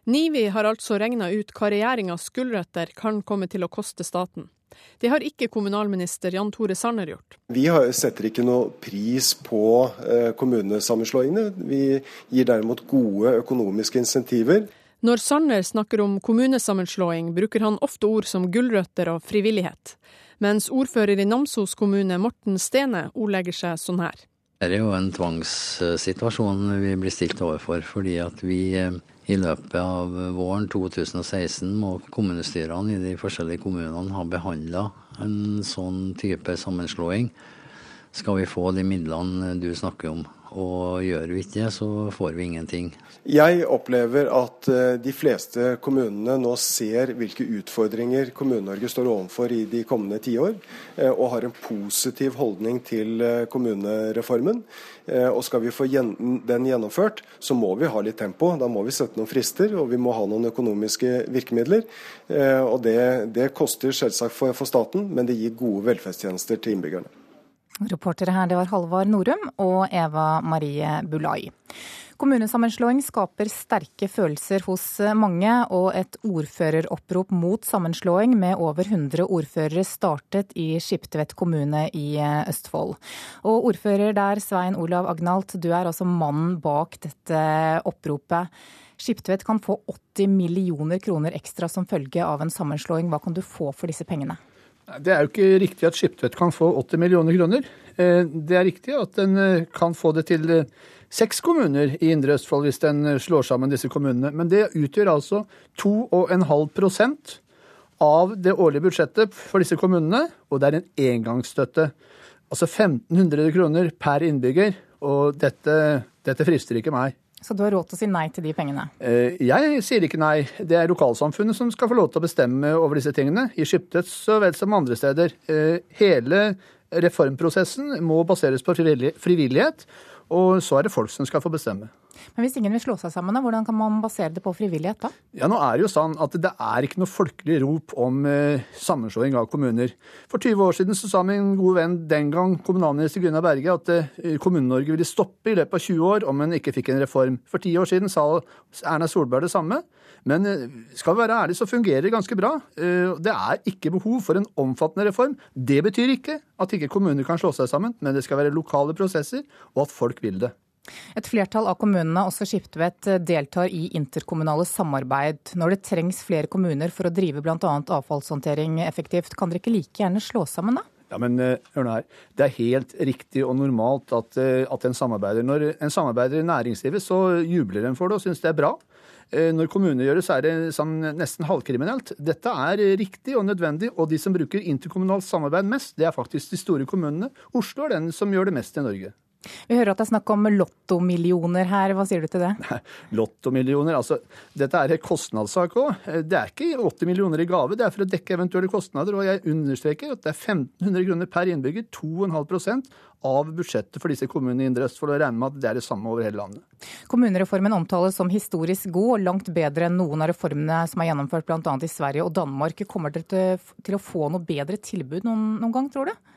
NIVI har altså regna ut hva regjeringas gulrøtter kan komme til å koste staten. Det har ikke kommunalminister Jan Tore Sanner gjort.
Vi setter ikke noe pris på eh, kommunesammenslåingene. Vi gir derimot gode økonomiske insentiver.
Når Sanner snakker om kommunesammenslåing, bruker han ofte ord som gulrøtter og frivillighet. Mens ordfører i Namsos kommune, Morten Stene, ordlegger seg sånn her.
Det er jo en tvangssituasjon vi blir stilt overfor, fordi at vi eh, i løpet av våren 2016 må kommunestyrene i de forskjellige kommunene ha behandla en sånn type sammenslåing. Skal vi få de midlene du snakker om? Og gjør vi ikke det, så får vi ingenting.
Jeg opplever at eh, de fleste kommunene nå ser hvilke utfordringer Kommune-Norge står overfor i de kommende tiår, eh, og har en positiv holdning til eh, kommunereformen. Og skal vi få den gjennomført, så må vi ha litt tempo. Da må vi sette noen frister, og vi må ha noen økonomiske virkemidler. Og det, det koster selvsagt for, for staten, men det gir gode velferdstjenester til innbyggerne.
Reportere her det var Halvard Norum og Eva Marie Bulai. Kommunesammenslåing skaper sterke følelser hos mange, og et ordføreropprop mot sammenslåing med over 100 ordførere startet i Skiptvet kommune i Østfold. Og ordfører der, Svein Olav Agnalt, du er altså mannen bak dette oppropet. Skiptvet kan få 80 millioner kroner ekstra som følge av en sammenslåing. Hva kan du få for disse pengene?
Det er jo ikke riktig at Skiptvet kan få 80 millioner kroner. Eh, det er riktig at den eh, kan få det til eh, seks kommuner i Indre Østfold hvis den slår sammen disse kommunene. Men det utgjør altså 2,5% av det årlige budsjettet for disse kommunene, og det er en engangsstøtte. Altså 1500 kroner per innbygger, og dette, dette frister ikke meg.
Så du har råd til å si nei til de pengene?
Eh, jeg sier ikke nei. Det er lokalsamfunnet som skal få lov til å bestemme over disse tingene. I Skiptvet så vel som andre steder. Eh, hele reformprosessen må baseres på frivillighet, og så er det folk som skal få bestemme.
Men hvis ingen vil slå seg sammen, hvordan kan man basere det på frivillighet da?
Ja, nå er Det jo sånn at det er ikke noe folkelig rop om eh, sammenslåing av kommuner. For 20 år siden så sa min gode venn den gang kommunalminister Gunnar Berge at eh, Kommune-Norge ville stoppe i løpet av 20 år om en ikke fikk en reform. For ti år siden sa Erna Solberg det samme. Men eh, skal vi være ærlige, så fungerer det ganske bra. Eh, det er ikke behov for en omfattende reform. Det betyr ikke at ikke kommuner kan slå seg sammen, men det skal være lokale prosesser, og at folk vil det.
Et flertall av kommunene, også Skiptvet, deltar i interkommunale samarbeid. Når det trengs flere kommuner for å drive bl.a. avfallshåndtering effektivt, kan dere ikke like gjerne slå sammen, da?
Ja, men eh, hør nå her. Det er helt riktig og normalt at, eh, at en samarbeider. Når en samarbeider i næringslivet, så jubler en for det og syns det er bra. Eh, når kommuner gjør det, så er det sånn nesten halvkriminelt. Dette er riktig og nødvendig, og de som bruker interkommunalt samarbeid mest, det er faktisk de store kommunene. Oslo er den som gjør det mest i Norge.
Vi hører at det er snakk om lottomillioner her. Hva sier du til det?
Lottomillioner, altså Dette er en kostnadssak òg. Det er ikke 80 millioner i gave, det er for å dekke eventuelle kostnader. Og jeg understreker at det er 1500 kroner per innbygger, 2,5 av budsjettet for disse kommunene i Indre Østfold, og regner med at det er det samme over hele landet.
Kommunereformen omtales som historisk god og langt bedre enn noen av reformene som er gjennomført bl.a. i Sverige og Danmark. Kommer dere til å få noe bedre tilbud noen, noen gang, tror du?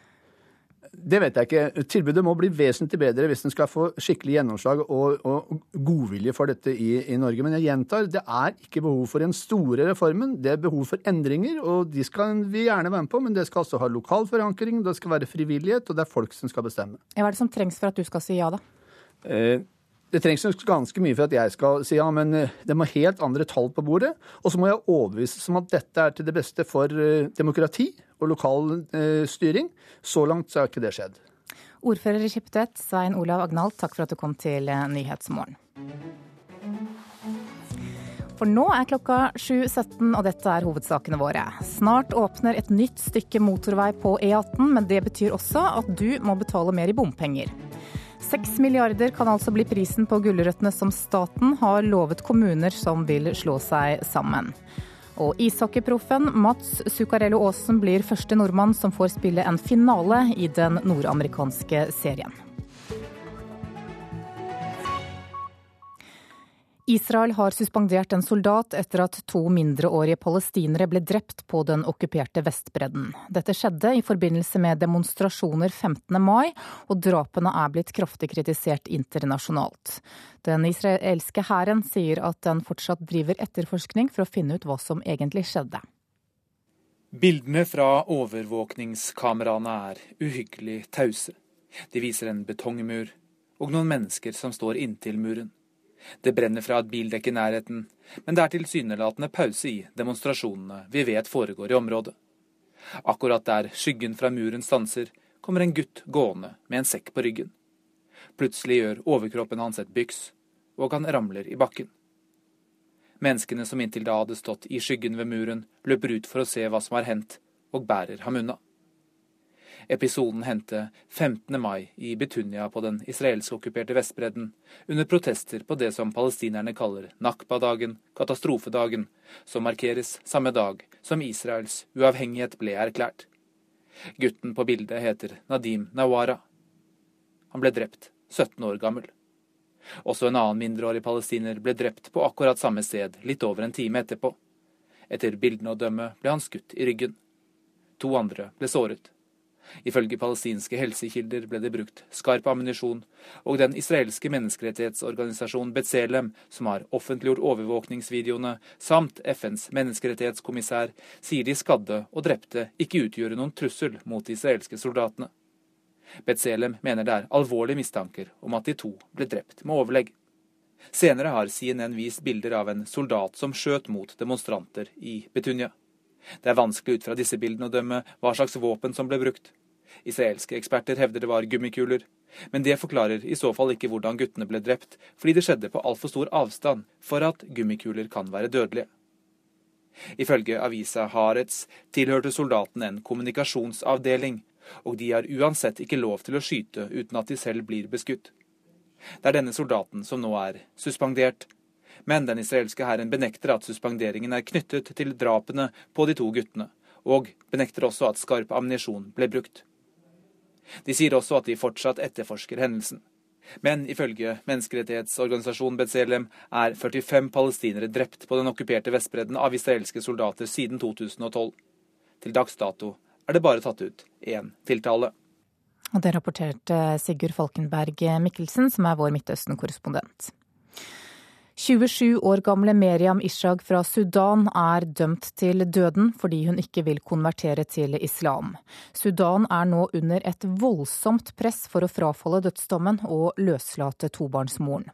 Det vet jeg ikke. Tilbudet må bli vesentlig bedre hvis en skal få skikkelig gjennomslag og, og godvilje for dette i, i, Norge. Men jeg gjentar, det er ikke behov for den store reformen. Det er behov for endringer, og de skal vi gjerne være med på. Men det skal altså ha lokal forankring, det skal være frivillighet, og det er folk som skal bestemme.
Hva er det som trengs for at du skal si ja, da?
Eh, det trengs ganske mye for at jeg skal si ja, men eh, det må helt andre tall på bordet. Og så må jeg overbevises om at dette er til det beste for eh, demokrati og lokal eh, styring. Så langt har ikke det skjedd.
Ordfører i Skiptvet, Svein Olav Agnald, takk for at du kom til Nyhetsmorgen. For nå er klokka 7.17, og dette er hovedsakene våre. Snart åpner et nytt stykke motorvei på E18, men det betyr også at du må betale mer i bompenger. Seks milliarder kan altså bli prisen på gulrøttene som staten har lovet kommuner som vil slå seg sammen. Og ishockeyproffen Mats Zuccarello Aasen blir første nordmann som får spille en finale i den nordamerikanske serien. Israel har suspendert en soldat etter at to mindreårige palestinere ble drept på den okkuperte Vestbredden. Dette skjedde i forbindelse med demonstrasjoner 15. mai, og drapene er blitt kraftig kritisert internasjonalt. Den israelske hæren sier at den fortsatt driver etterforskning for å finne ut hva som egentlig skjedde.
Bildene fra overvåkningskameraene er uhyggelig tause. De viser en betongmur og noen mennesker som står inntil muren. Det brenner fra et bildekk i nærheten, men det er tilsynelatende pause i demonstrasjonene vi vet foregår i området. Akkurat der skyggen fra muren stanser, kommer en gutt gående med en sekk på ryggen. Plutselig gjør overkroppen hans et byks, og han ramler i bakken. Menneskene som inntil da hadde stått i skyggen ved muren, løper ut for å se hva som har hendt, og bærer ham unna. Episoden hendte 15. mai i Betunia på den israelsk-okkuperte Vestbredden, under protester på det som palestinerne kaller Nakba-dagen, katastrofedagen, som markeres samme dag som Israels uavhengighet ble erklært. Gutten på bildet heter Nadim Nawara. Han ble drept 17 år gammel. Også en annen mindreårig palestiner ble drept på akkurat samme sted litt over en time etterpå. Etter bildene å dømme ble han skutt i ryggen. To andre ble såret. Ifølge palestinske helsekilder ble det brukt skarp ammunisjon, og den israelske menneskerettighetsorganisasjonen Betzelem, som har offentliggjort overvåkningsvideoene, samt FNs menneskerettighetskommissær, sier de skadde og drepte ikke utgjorde noen trussel mot de israelske soldatene. Betzelem mener det er alvorlige mistanker om at de to ble drept med overlegg. Senere har CNN vist bilder av en soldat som skjøt mot demonstranter i Betunia. Det er vanskelig ut fra disse bildene å dømme hva slags våpen som ble brukt. Israelske eksperter hevder det var gummikuler. Men det forklarer i så fall ikke hvordan guttene ble drept, fordi det skjedde på altfor stor avstand for at gummikuler kan være dødelige. Ifølge avisa Haaretz tilhørte soldatene en kommunikasjonsavdeling, og de har uansett ikke lov til å skyte uten at de selv blir beskutt. Det er denne soldaten som nå er suspendert, men den israelske hæren benekter at suspenderingen er knyttet til drapene på de to guttene, og benekter også at skarp ammunisjon ble brukt. De sier også at de fortsatt etterforsker hendelsen. Men ifølge menneskerettighetsorganisasjonen Betzelem er 45 palestinere drept på den okkuperte Vestbredden av israelske soldater siden 2012. Til dags dato er det bare tatt ut én tiltale.
Og det rapporterte Sigurd Falkenberg Mikkelsen, som er vår Midtøsten-korrespondent. 27 år gamle Meriam Ishag fra Sudan er dømt til døden fordi hun ikke vil konvertere til islam. Sudan er nå under et voldsomt press for å frafalle dødsdommen og løslate tobarnsmoren.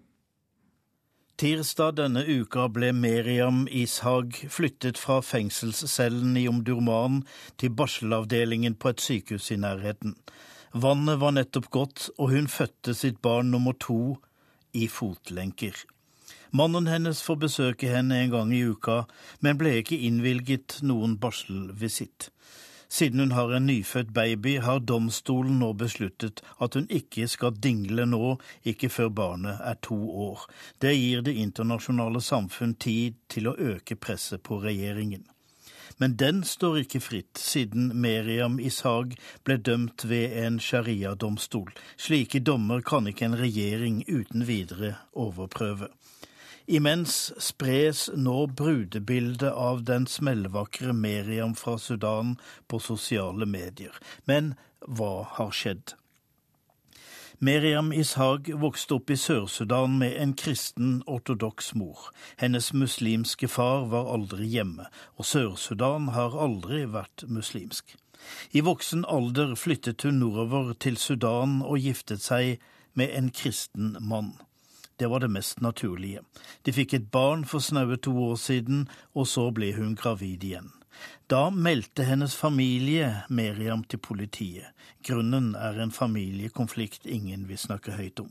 Tirsdag denne uka ble Meriam Ishag flyttet fra fengselscellen i Omdurman til barselavdelingen på et sykehus i nærheten. Vannet var nettopp gått, og hun fødte sitt barn nummer to i fotlenker. Mannen hennes får besøke henne en gang i uka, men ble ikke innvilget noen barselvisitt. Siden hun har en nyfødt baby, har domstolen nå besluttet at hun ikke skal dingle nå, ikke før barnet er to år. Det gir det internasjonale samfunn tid til å øke presset på regjeringen. Men den står ikke fritt, siden Meriam Ishag ble dømt ved en sharia-domstol. Slike dommer kan ikke en regjering uten videre overprøve. Imens spres nå brudebildet av den smellvakre Meriam fra Sudan på sosiale medier. Men hva har skjedd? Meriam Ishag vokste opp i Sør-Sudan med en kristen ortodoks mor. Hennes muslimske far var aldri hjemme, og Sør-Sudan har aldri vært muslimsk. I voksen alder flyttet hun nordover til Sudan og giftet seg med en kristen mann. Det var det mest naturlige. De fikk et barn for snaue to år siden, og så ble hun gravid igjen. Da meldte hennes familie Meriam til politiet. Grunnen er en familiekonflikt ingen vil snakke høyt om.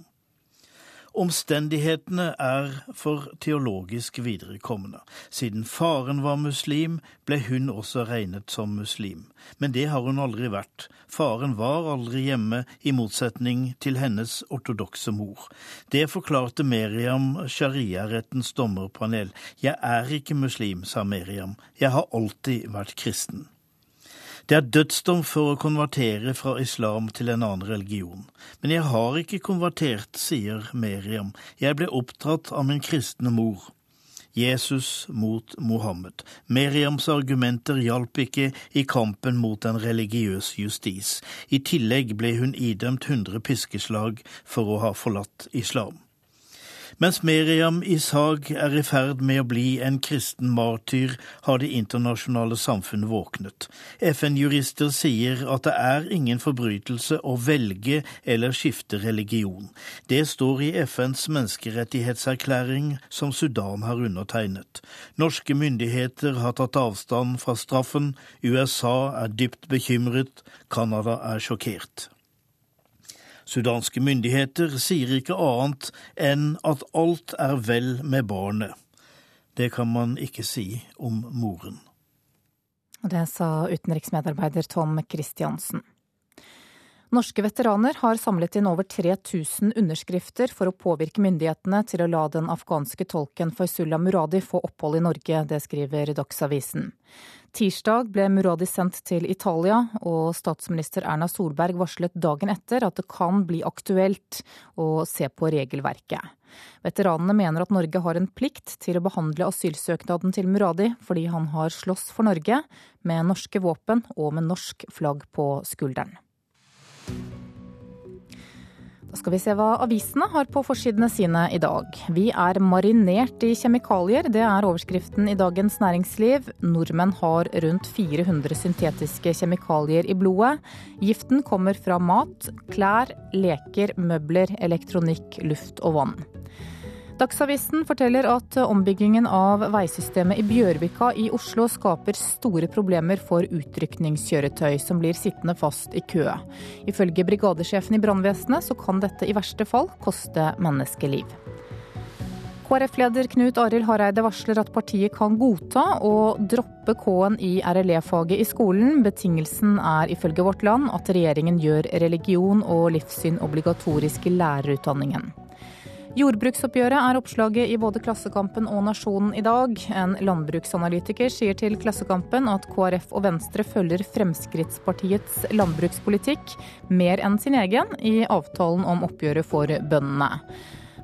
Omstendighetene er for teologisk viderekommende. Siden faren var muslim, ble hun også regnet som muslim. Men det har hun aldri vært. Faren var aldri hjemme, i motsetning til hennes ortodokse mor. Det forklarte Meriam shariarettens dommerpanel. Jeg er ikke muslim, sa Meriam. Jeg har alltid vært kristen. Det er dødsdom for å konvertere fra islam til en annen religion. Men jeg har ikke konvertert, sier Meriam. Jeg ble oppdratt av min kristne mor. Jesus mot Mohammed. Meriams argumenter hjalp ikke i kampen mot en religiøs justis. I tillegg ble hun idømt 100 piskeslag for å ha forlatt islam. Mens Meriam Ishag er i ferd med å bli en kristen martyr, har det internasjonale samfunnet våknet. FN-jurister sier at det er ingen forbrytelse å velge eller skifte religion. Det står i FNs menneskerettighetserklæring som Sudan har undertegnet. Norske myndigheter har tatt avstand fra straffen, USA er dypt bekymret, Canada er sjokkert. Sudanske myndigheter sier ikke annet enn at alt er vel med barnet. Det kan man ikke si om moren.
Det sa utenriksmedarbeider Tom Christiansen. Norske veteraner har samlet inn over 3000 underskrifter for å påvirke myndighetene til å la den afghanske tolken Faisullah Muradi få opphold i Norge. Det skriver Dagsavisen. Tirsdag ble Muradi sendt til Italia, og statsminister Erna Solberg varslet dagen etter at det kan bli aktuelt å se på regelverket. Veteranene mener at Norge har en plikt til å behandle asylsøknaden til Muradi fordi han har slåss for Norge med norske våpen og med norsk flagg på skulderen. Da skal vi se hva avisene har på forsidene sine i dag. Vi er marinert i kjemikalier, det er overskriften i Dagens Næringsliv. Nordmenn har rundt 400 syntetiske kjemikalier i blodet. Giften kommer fra mat, klær, leker, møbler, elektronikk, luft og vann. Dagsavisen forteller at ombyggingen av veisystemet i Bjørvika i Oslo skaper store problemer for utrykningskjøretøy som blir sittende fast i kø. Ifølge brigadesjefen i brannvesenet så kan dette i verste fall koste menneskeliv. KrF-leder Knut Arild Hareide varsler at partiet kan godta å droppe K-en i RLE-faget i skolen. Betingelsen er ifølge Vårt Land at regjeringen gjør religion og livssyn obligatorisk i lærerutdanningen. Jordbruksoppgjøret er oppslaget i både Klassekampen og Nasjonen i dag. En landbruksanalytiker sier til Klassekampen at KrF og Venstre følger Fremskrittspartiets landbrukspolitikk mer enn sin egen i avtalen om oppgjøret for bøndene.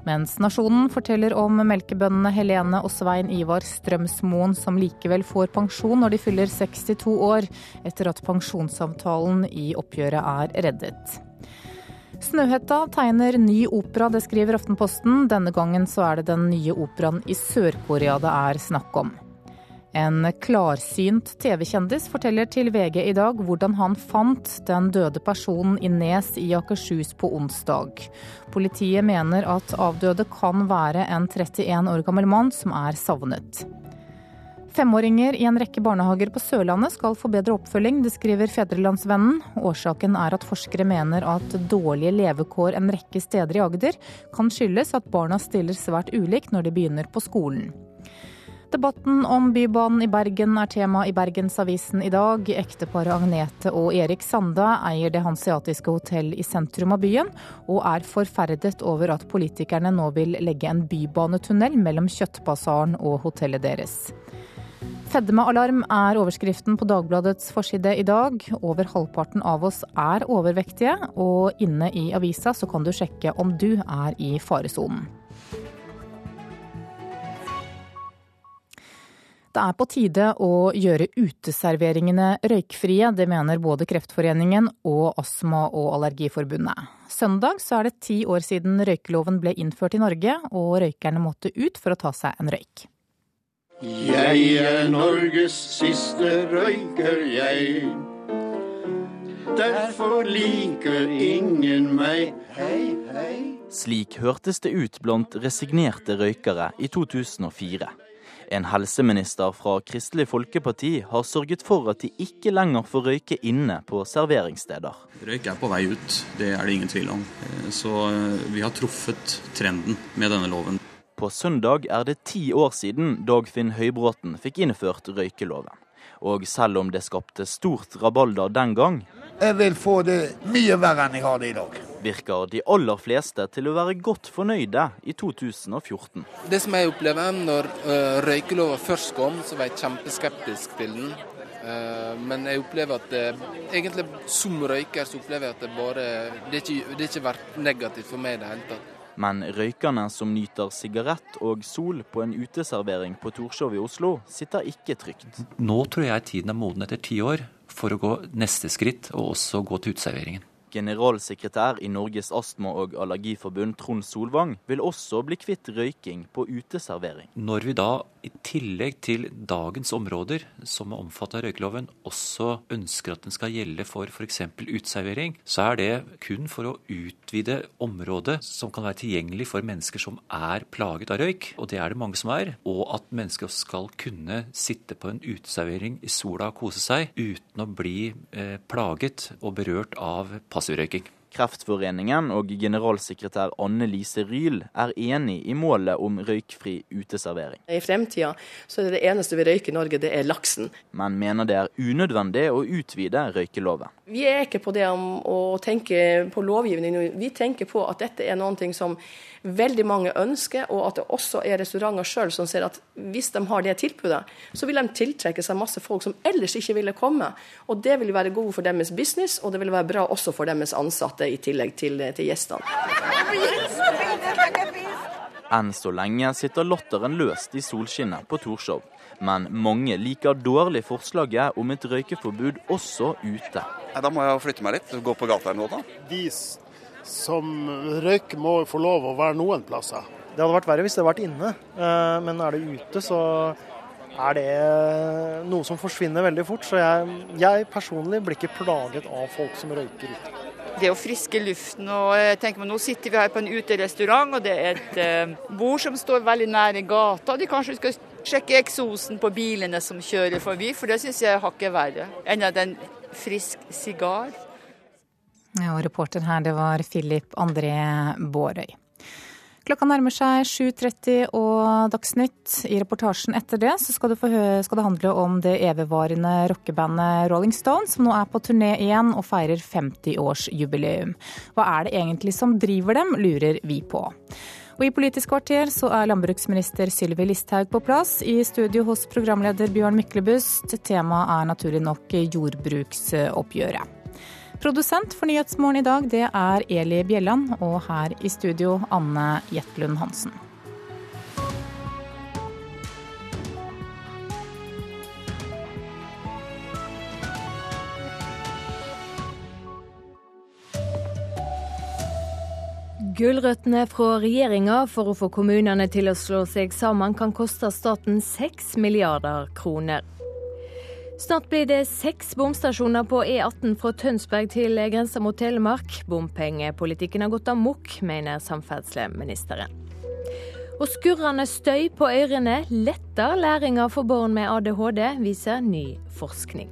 Mens Nasjonen forteller om melkebøndene Helene og Svein Ivar Strømsmoen som likevel får pensjon når de fyller 62 år, etter at pensjonsavtalen i oppgjøret er reddet. Snøhetta tegner ny opera, det skriver Aftenposten. Denne gangen så er det den nye operaen i Sør-Korea det er snakk om. En klarsynt TV-kjendis forteller til VG i dag hvordan han fant den døde personen i Nes i Akershus på onsdag. Politiet mener at avdøde kan være en 31 år gammel mann som er savnet. Femåringer i en rekke barnehager på Sørlandet skal få bedre oppfølging, det skriver Fedrelandsvennen. Årsaken er at forskere mener at dårlige levekår en rekke steder i Agder kan skyldes at barna stiller svært ulikt når de begynner på skolen. Debatten om Bybanen i Bergen er tema i Bergensavisen i dag. Ekteparet Agnete og Erik Sanda eier det hanseatiske hotell i sentrum av byen, og er forferdet over at politikerne nå vil legge en bybanetunnel mellom Kjøttbasaren og hotellet deres. Fedmealarm er overskriften på Dagbladets forside i dag. Over halvparten av oss er overvektige, og inne i avisa så kan du sjekke om du er i faresonen. Det er på tide å gjøre uteserveringene røykfrie. Det mener både Kreftforeningen og Astma- og Allergiforbundet. Søndag så er det ti år siden røykeloven ble innført i Norge, og røykerne måtte ut for å ta seg en røyk.
Jeg er Norges siste røyker, jeg. Derfor liker ingen meg. Hei, hei.
Slik hørtes det ut blant resignerte røykere i 2004. En helseminister fra Kristelig Folkeparti har sørget for at de ikke lenger får røyke inne på serveringssteder.
Røyk er på vei ut, det er det ingen tvil om. Så eh, vi har truffet trenden med denne loven.
På søndag er det ti år siden Dagfinn Høybråten fikk innført røykeloven. Og selv om det skapte stort rabalder den gang
Jeg vil få det mye verre enn jeg har det i dag.
Virker de aller fleste til å være godt fornøyde i 2014.
Det som jeg opplever når uh, røykeloven først kom, så var jeg kjempeskeptisk til den. Uh, men jeg opplever at det, egentlig som røyker så opplever jeg at det bare Det er ikke, det er ikke vært negativt for meg i det hele tatt.
Men røykerne som nyter sigarett og sol på en uteservering på Torshov i Oslo, sitter ikke trygt.
Nå tror jeg tiden er moden etter ti år for å gå neste skritt, og også gå til uteserveringen.
Generalsekretær i Norges astma- og allergiforbund, Trond Solvang, vil også bli kvitt røyking på uteservering.
Når vi da i tillegg til dagens områder som er omfattet av røykeloven, også ønsker at den skal gjelde for f.eks. uteservering, så er det kun for å utvide området som kan være tilgjengelig for mennesker som er plaget av røyk, og det er det mange som er, og at mennesker skal kunne sitte på en uteservering i sola og kose seg uten å bli eh, plaget og berørt av passivrøyking.
Kreftforeningen og generalsekretær Anne Lise Ryl er enig i målet om røykfri uteservering.
I fremtida så er det det eneste vi røyker i Norge, det er laksen.
Men mener det er unødvendig å utvide røykeloven.
Vi er ikke på det om å tenke på lovgivning, vi tenker på at dette er noe som veldig mange ønsker, og at det også er restauranter sjøl som ser at hvis de har det tilbudet, så vil de tiltrekke seg masse folk som ellers ikke ville komme. Og det vil være god for deres business, og det vil være bra også for deres ansatte, i tillegg til, til gjestene.
Enn så lenge sitter latteren løst i solskinnet på Torshov. Men mange liker dårlig forslaget om et røykeforbud også ute.
Da må jeg flytte meg litt, gå på gata eller noe. da.
De som røyker må få lov å være noen plasser.
Det hadde vært verre hvis det hadde vært inne, eh, men er det ute, så er det noe som forsvinner veldig fort. Så jeg, jeg personlig blir ikke plaget av folk som røyker ute.
Det er å friske luften. og jeg tenker Nå sitter vi her på en uterestaurant, og det er et eh, bord som står veldig nære gata. De kanskje skal sjekke eksosen på bilene som kjører forbi, for det syns jeg er hakket verre enn en frisk sigar.
Ja, og reporter her, det var Philip André Bårøy. Klokka nærmer seg 7.30 og Dagsnytt. I reportasjen etter det skal, skal det handle om det evigvarende rockebandet Rolling Stones, som nå er på turné igjen og feirer 50-årsjubileum. Hva er det egentlig som driver dem, lurer vi på. Og I Politisk kvarter så er landbruksminister Sylvi Listhaug på plass. I studio hos programleder Bjørn Myklebust. Temaet er naturlig nok jordbruksoppgjøret. Produsent for Nyhetsmorgen i dag, det er Eli Bjelland. Og her i studio Anne Jetlund Hansen.
Gulrøttene fra regjeringa for å få kommunene til å slå seg sammen kan koste staten 6 milliarder kroner. Snart blir det seks bomstasjoner på E18 fra Tønsberg til grensa mot Telemark. Bompengepolitikken har gått amok, mener samferdselsministeren. Og skurrende støy på ørene letter læringa for barn med ADHD, viser ny forskning.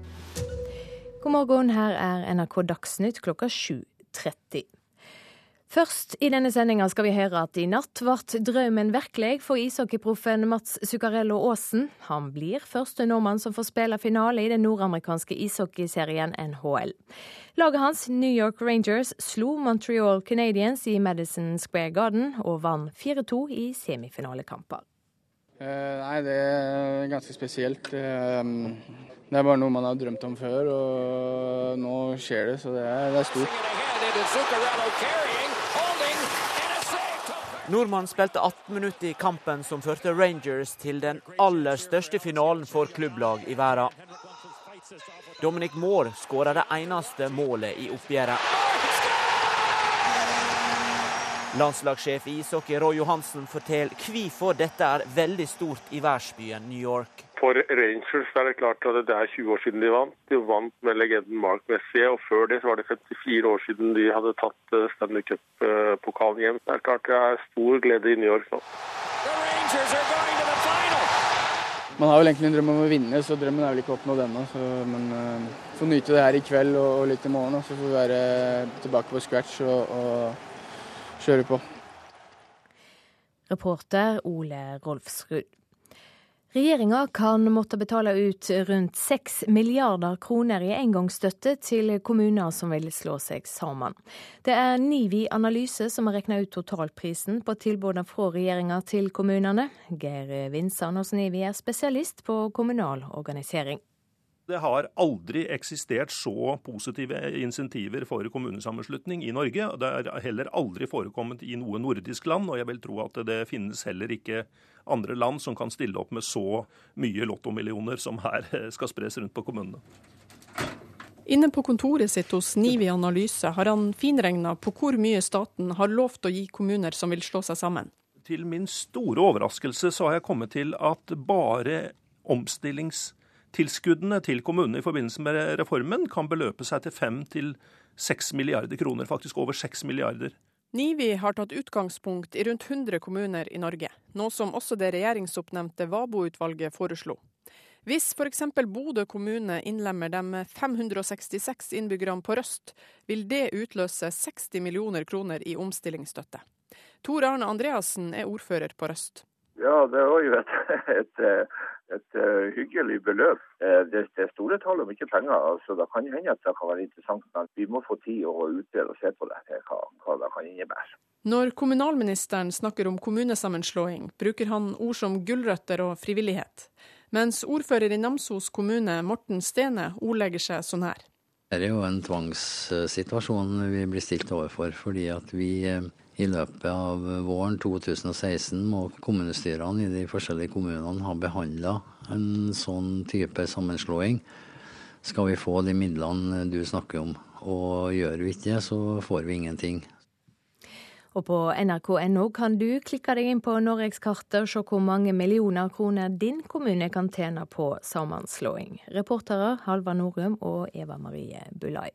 God morgen, her er NRK Dagsnytt klokka 7.30. Først i denne sendinga skal vi høre at i natt ble drømmen virkelig for ishockeyproffen Mats Zuccarello Aasen. Han blir første nordmann som får spille finale i den nordamerikanske ishockeyserien NHL. Laget hans, New York Rangers, slo Montreal Canadiens i Madison Square Garden og vant 4-2 i semifinalekamper.
Eh, nei, det er ganske spesielt. Eh, det er bare noe man har drømt om før, og nå skjer det, så det er, det er stort.
Nordmann spilte 18 minutter i kampen som førte Rangers til den aller største finalen for klubblag i verden. Dominic Moore skåra det eneste målet i oppgjøret. Landslagssjef i ishockey Roy Johansen forteller hvorfor dette er veldig stort i verdensbyen New York.
For Rangers er det klart at det er 20 år siden de vant. De vant med legenden Mark Messier, og før det så var det 54 år siden de hadde tatt eh, Stanley Cup-pokalen hjem. Det er klart det er stor glede i New York nå.
Man har vel egentlig en drøm om å vinne, så drømmen er vel ikke oppnådd ennå. Men uh, får nyte det her i kveld og, og litt i morgen, og så får vi være tilbake på scratch og, og kjøre på.
Reporter Ole Rolfsrud. Regjeringa kan måtte betale ut rundt 6 milliarder kroner i engangsstøtte til kommuner som vil slå seg sammen. Det er Nivi Analyse som har regna ut totalprisen på tilbudene fra regjeringa til kommunene. Geir Vinsand hos Nivi er spesialist på kommunal organisering.
Det har aldri eksistert så positive insentiver for kommunesammenslutning i Norge. Det er heller aldri forekommet i noe nordisk land, og jeg vil tro at det finnes heller ikke andre land som kan stille opp med så mye lottomillioner som her skal spres rundt på kommunene.
Inne på kontoret sitt hos Nivi Analyse har han finregna på hvor mye staten har lovt å gi kommuner som vil slå seg sammen.
Til min store overraskelse så har jeg kommet til at bare omstillings Tilskuddene til kommunene i forbindelse med reformen kan beløpe seg til 5 til 6 milliarder kroner, faktisk over 6 milliarder.
NIVI har tatt utgangspunkt i rundt 100 kommuner i Norge, noe som også det regjeringsoppnevnte Vabo-utvalget foreslo. Hvis f.eks. Bodø kommune innlemmer de 566 innbyggerne på Røst, vil det utløse 60 millioner kroner i omstillingsstøtte. Tor Arne Andreassen er ordfører på Røst.
Ja, det var jo et, et, et uh, hyggelig beløp. Uh, det, det, er store tall og mye penger. altså det kan hende at det kan være interessant, men vi må få tid å utrede og se på det, hva, hva det kan innebære.
Når kommunalministeren snakker om kommunesammenslåing, bruker han ord som gulrøtter og frivillighet. Mens ordfører i Namsos kommune, Morten Stene, ordlegger seg sånn her.
Det er jo en tvangssituasjon vi blir stilt overfor, fordi at vi uh, i løpet av våren 2016 må kommunestyrene i de forskjellige kommunene ha behandla en sånn type sammenslåing. Skal vi få de midlene du snakker om. Og gjør vi ikke det, så får vi ingenting.
Og på nrk.no kan du klikke deg inn på norgeskartet og se hvor mange millioner kroner din kommune kan tjene på sammenslåing. Reportere Halva Norum og Eva Marie Bulai.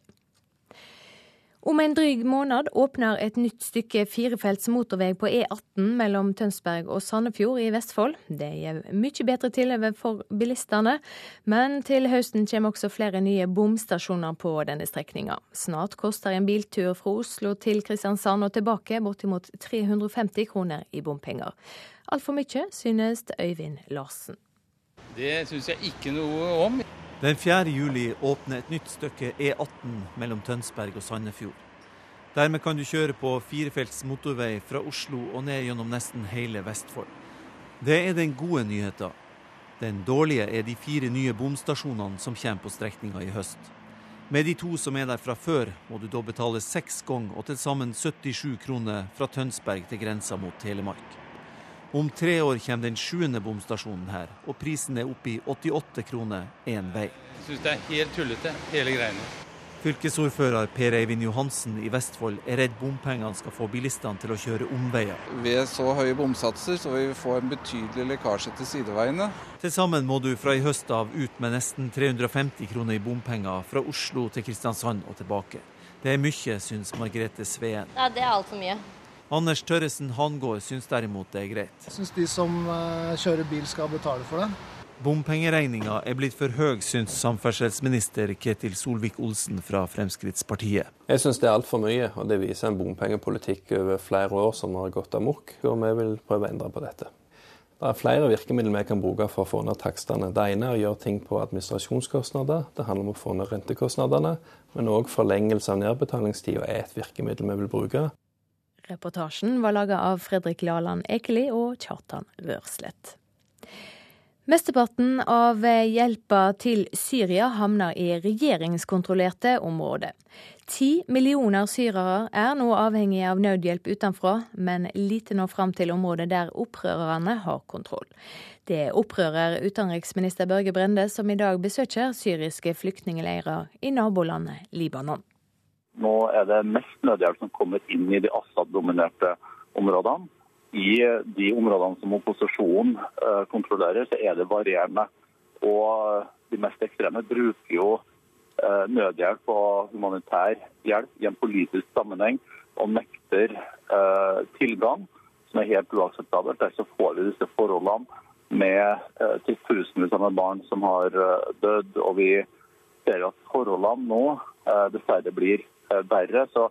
Om en dryg måned åpner et nytt stykke firefelts motorvei på E18 mellom Tønsberg og Sandefjord i Vestfold. Det gir mye bedre tilhøve for bilistene, men til høsten kommer også flere nye bomstasjoner på denne strekninga. Snart koster en biltur fra Oslo til Kristiansand og tilbake bortimot 350 kroner i bompenger. Altfor mye, synes Øyvind Larsen.
Det syns jeg ikke noe om.
Den 4. juli åpner et nytt stykke E18 mellom Tønsberg og Sandefjord.
Dermed kan du kjøre på firefelts motorvei fra Oslo og ned gjennom nesten hele Vestfold. Det er den gode nyheten. Den dårlige er de fire nye bomstasjonene som kommer på strekninga i høst. Med de to som er der fra før, må du da betale seks ganger og til sammen 77 kroner fra Tønsberg til grensa mot Telemark. Om tre år kommer den sjuende bomstasjonen her, og prisen er oppe i 88 kroner én vei.
Jeg syns det er helt tullete, hele greiene.
Fylkesordfører Per Eivind Johansen i Vestfold er redd bompengene skal få bilistene til å kjøre omveier.
Ved så høye bomsatser så vil vi få en betydelig lekkasje til sideveiene.
Til sammen må du fra i høst av ut med nesten 350 kroner i bompenger fra Oslo til Kristiansand og tilbake. Det er mye, syns Margrethe Sveen.
Ja, det er altfor mye.
Anders Tørresen Hangård syns derimot det er greit.
Jeg syns de som eh, kjører bil skal betale for det.
Bompengeregninga er blitt for høy, syns samferdselsminister Ketil Solvik-Olsen fra Fremskrittspartiet.
Jeg syns det er altfor mye, og det viser en bompengepolitikk over flere år som har gått amok, og vi vil prøve å endre på dette. Det er flere virkemidler vi kan bruke for å få ned takstene. Det ene er å gjøre ting på administrasjonskostnader. Det handler om å få ned rentekostnadene. Men òg forlengelse av nedbetalingstida er et virkemiddel vi vil bruke.
Reportasjen var laga av Fredrik Laland Ekeli og Kjartan Rørslett. Mesteparten av hjelpa til Syria havner i regjeringskontrollerte områder. Ti millioner syrere er nå avhengige av nødhjelp utenfra, men lite når fram til området der opprørerne har kontroll. Det opprører utenriksminister Børge Brende, som i dag besøker syriske flyktningleirer i nabolandet Libanon.
Nå er det mest nødhjelp som kommer inn i de Assad-dominerte områdene i de områdene som opposisjonen eh, kontrollerer, så er det varierende. Og de mest ekstreme bruker jo eh, nødhjelp og humanitær hjelp i en politisk sammenheng og nekter eh, tilgang, som er helt uakseptabelt. Derfor får vi disse forholdene med til tusenvis av barn som har dødd. Og vi ser at forholdene nå dessverre blir verre. Så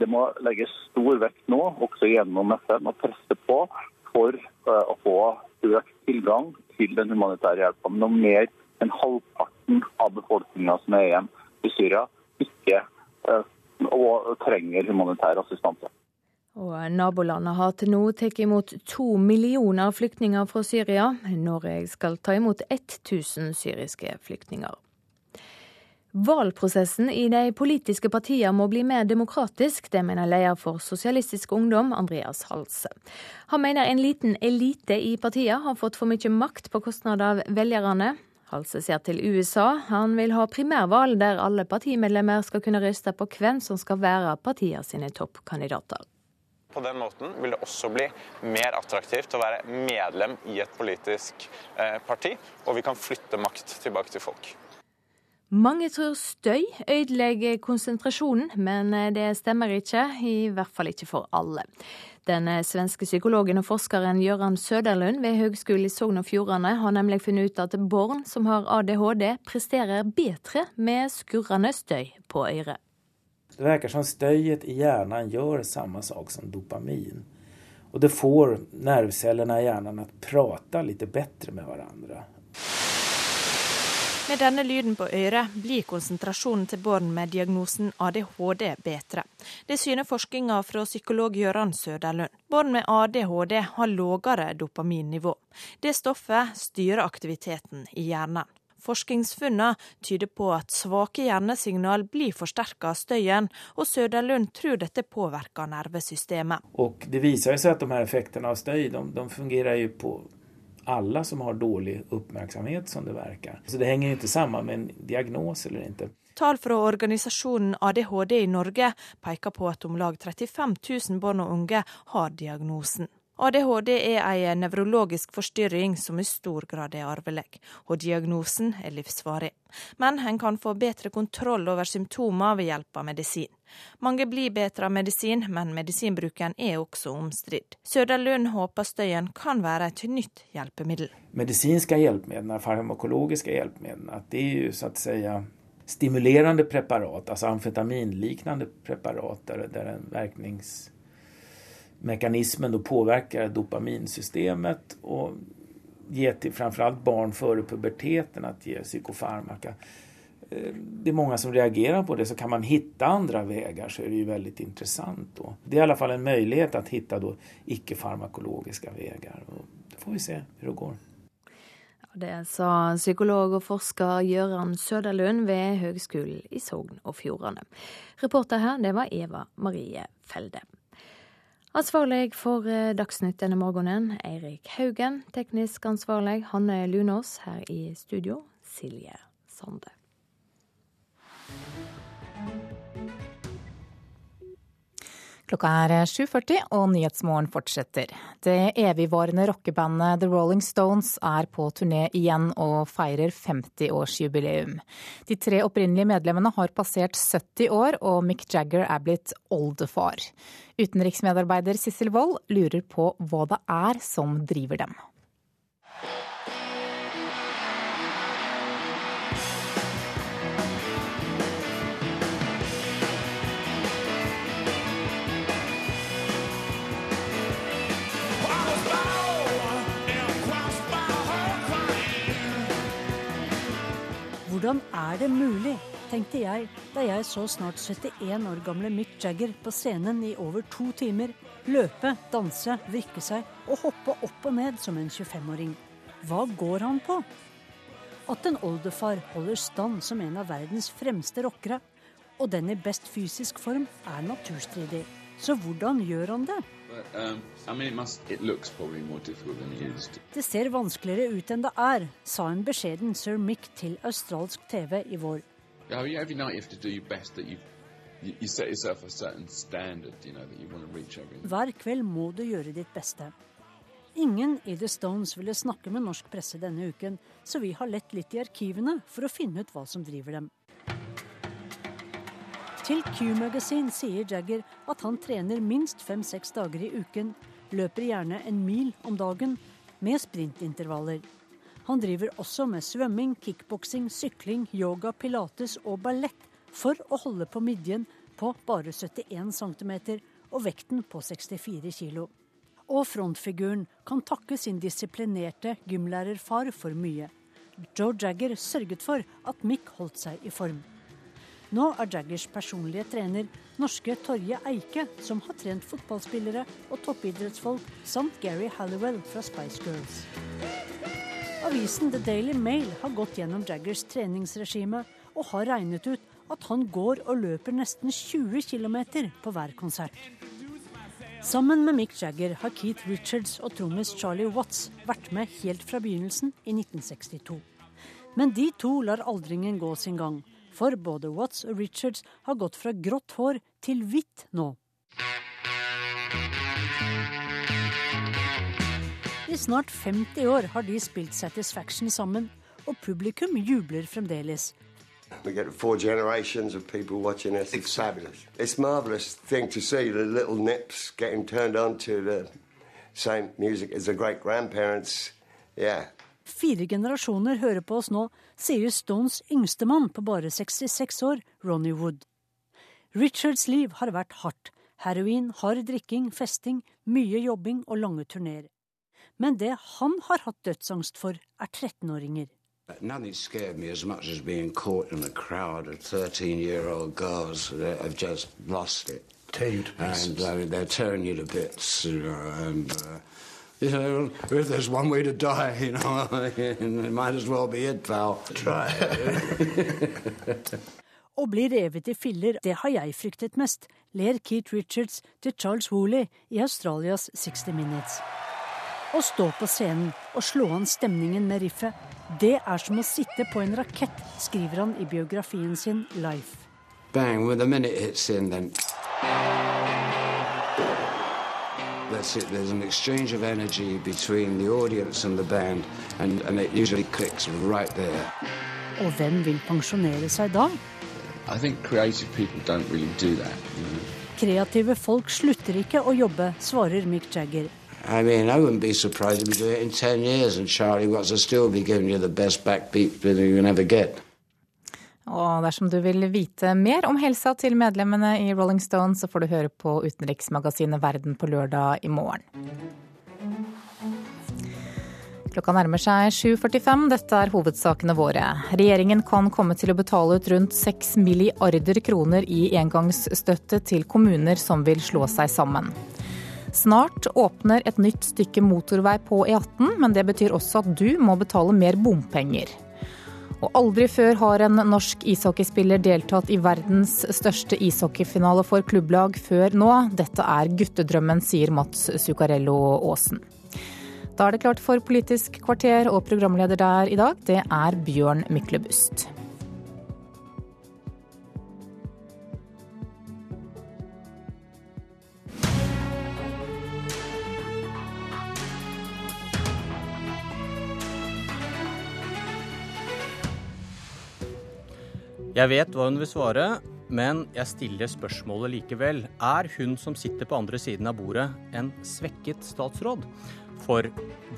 det må legges stor vekt nå, også gjennom FN, å presse på for uh, å få økt tilgang til den humanitære hjelpen. Når mer enn halvparten av befolkninga som er igjen i Syria, ikke og trenger humanitær assistanse.
Og Nabolandet har til nå tatt imot to millioner flyktninger fra Syria. Norge skal ta imot 1000 syriske flyktninger. Valgprosessen i de politiske partiene må bli mer demokratisk, det mener leder for Sosialistisk Ungdom, Andreas Halse. Han mener en liten elite i partiene har fått for mye makt på kostnad av velgerne. Halse ser til USA. Han vil ha primærvalg der alle partimedlemmer skal kunne røste på hvem som skal være partiene sine toppkandidater.
På den måten vil det også bli mer attraktivt å være medlem i et politisk eh, parti, og vi kan flytte makt tilbake til folk.
Mange tror støy ødelegger konsentrasjonen, men det stemmer ikke, i hvert fall ikke for alle. Den svenske psykologen og forskeren Gøran Søderlund ved Høgskolen i Sogn og Fjordane har nemlig funnet ut at barn som har ADHD, presterer bedre med skurrende støy på øret.
Det virker som støyet i hjernen gjør samme sak som dopamin. Og det får nervcellene i hjernen til å prate litt bedre med hverandre.
Med denne lyden på øret blir konsentrasjonen til barn med diagnosen ADHD bedre. Det syner forskninga fra psykolog Gøran Søderlund. Barn med ADHD har lavere dopaminnivå. Det stoffet styrer aktiviteten i hjernen. Forskningsfunnene tyder på at svake hjernesignal blir forsterka av støyen, og Søderlund tror dette påvirker nervesystemet.
Og det viser seg at de her effektene av støy de, de fungerer på alla som har dårlig oppmerksomhet som det verkar. Så det henger ikke sammen med en diagnos eller ikke.
Tall fra organisasjonen ADHD i Norge peker på at om lag 35 000 barn og unge har diagnosen. ADHD er en nevrologisk forstyrring som i stor grad er arvelig, og diagnosen er livsvarig. Men en kan få bedre kontroll over symptomer ved hjelp av medisin. Mange blir bedre av medisin, men medisinbruken er også omstridt. Søderlund håper støyen kan være et nytt hjelpemiddel.
Medisinske hjelpemidler, farmakologiske hjelpemidler, det er jo så å si stimulerende preparat, altså amfetaminliknende preparat, der, der en virknings mekanismen då påverkar dopaminsystemet och ger till framförallt barn före puberteten att ge psykofarmaka.
eh, det er mange som reagerer på det, så kan man hitta andre vägar så er det jo veldig interessant. Då. Det er i alle fall en mulighet å finne ikke-farmakologiske Och Det får vi se hur det går.
Det sa psykolog og forsker Gøran Søderlund ved Høgskolen i Sogn og Fjordane. Reporter her, det var Eva Marie Felde. Ansvarlig for eh, Dagsnytt denne morgenen, Eirik Haugen. Teknisk ansvarlig, Hanne Lunås. Her i studio, Silje Sande.
Klokka er 7.40 og Nyhetsmorgen fortsetter. Det evigvarende rockebandet The Rolling Stones er på turné igjen og feirer 50-årsjubileum. De tre opprinnelige medlemmene har passert 70 år, og Mick Jagger er blitt oldefar. Utenriksmedarbeider Sissel Wold lurer på hva det er som driver dem.
Hvordan er det mulig, tenkte jeg da jeg så snart 71 år gamle Mick Jagger på scenen i over to timer løpe, danse, vrikke seg og hoppe opp og ned som en 25-åring. Hva går han på? At en oldefar holder stand som en av verdens fremste rockere, og den i best fysisk form, er naturstridig. Så hvordan gjør han det?
Um,
det ser vanskeligere ut enn det er, sa en beskjeden sir Mick til australsk TV i vår. Hver kveld må du gjøre ditt beste. Ingen i The Stones ville snakke med norsk presse denne uken, så vi har lett litt i arkivene for å finne ut hva som driver dem. Til Q-Magasin sier Jagger at han trener minst fem-seks dager i uken, løper gjerne en mil om dagen, med sprintintervaller. Han driver også med svømming, kickboksing, sykling, yoga, pilates og ballett for å holde på midjen på bare 71 cm og vekten på 64 kg. Og frontfiguren kan takke sin disiplinerte gymlærerfar for mye. Joe Jagger sørget for at Mick holdt seg i form. Nå er Jaggers personlige trener norske Torje Eike, som har trent fotballspillere og toppidrettsfolk, samt Gary Halliwell fra Spice Girls. Avisen The Daily Mail har gått gjennom Jaggers treningsregime og har regnet ut at han går og løper nesten 20 km på hver konsert. Sammen med Mick Jagger har Keith Richards og trommis Charlie Watts vært med helt fra begynnelsen i 1962. Men de to lar aldringen gå sin gang for både Watts og Richards har gått fra grått hår til hvitt nå. I snart 50 år har de spilt Satisfaction sammen, og publikum jubler fremdeles.
We get four generations of people watching us. It's fabulous. It's marvelous thing to see the little nips getting turned on to the same music as the great grandparents. Yeah,
Fire generasjoner hører på oss nå, sier Stones yngste mann på bare 66 år, Ronny Wood. Richards liv har vært hardt. Heroin, hard drikking, festing, mye jobbing og lange turneer. Men det han har hatt dødsangst for, er 13-åringer.
Nothing scared me as much as being caught in a crowd of 13 year old girls that have just lost it.
Tear you to pieces.
And uh, they're tearing you to bits. You know, and, uh, You know, if there's one way to die, you know, it might as well be it, pal. Try.
Å bli revet i filler, det har jeg fryktet mest, ler Keith Richards til Charles Wooley i Australias 60 Minutes. Å stå på scenen og slå an stemningen med riffet, det er som å sitte på en rakett, skriver han i biografien sin Life.
Bang, with the minute hits in, then... That's it. There's an exchange of energy between the audience and the band, and, and it usually clicks right there.
Og hvem vil pensjonere seg da?
I think creative people don't really do that. You know?
Kreative folk slutter ikke å jobbe, svarer Mick Jagger.
I mean, I wouldn't be surprised if we do it in 10 years and Charlie Watts will still be giving you the best backbeat you can ever get.
Og dersom du vil vite mer om helsa til medlemmene i Rolling Stone, så får du høre på utenriksmagasinet Verden på lørdag i morgen. Klokka nærmer seg 7.45. Dette er hovedsakene våre. Regjeringen kan komme til å betale ut rundt 6 milliarder kroner i engangsstøtte til kommuner som vil slå seg sammen. Snart åpner et nytt stykke motorvei på E18, men det betyr også at du må betale mer bompenger. Og aldri før har en norsk ishockeyspiller deltatt i verdens største ishockeyfinale for klubblag før nå. Dette er guttedrømmen, sier Mats Zuccarello Aasen. Da er det klart for Politisk kvarter, og programleder der i dag, det er Bjørn Myklebust.
Jeg vet hva hun vil svare, men jeg stiller spørsmålet likevel. Er hun som sitter på andre siden av bordet, en svekket statsråd? For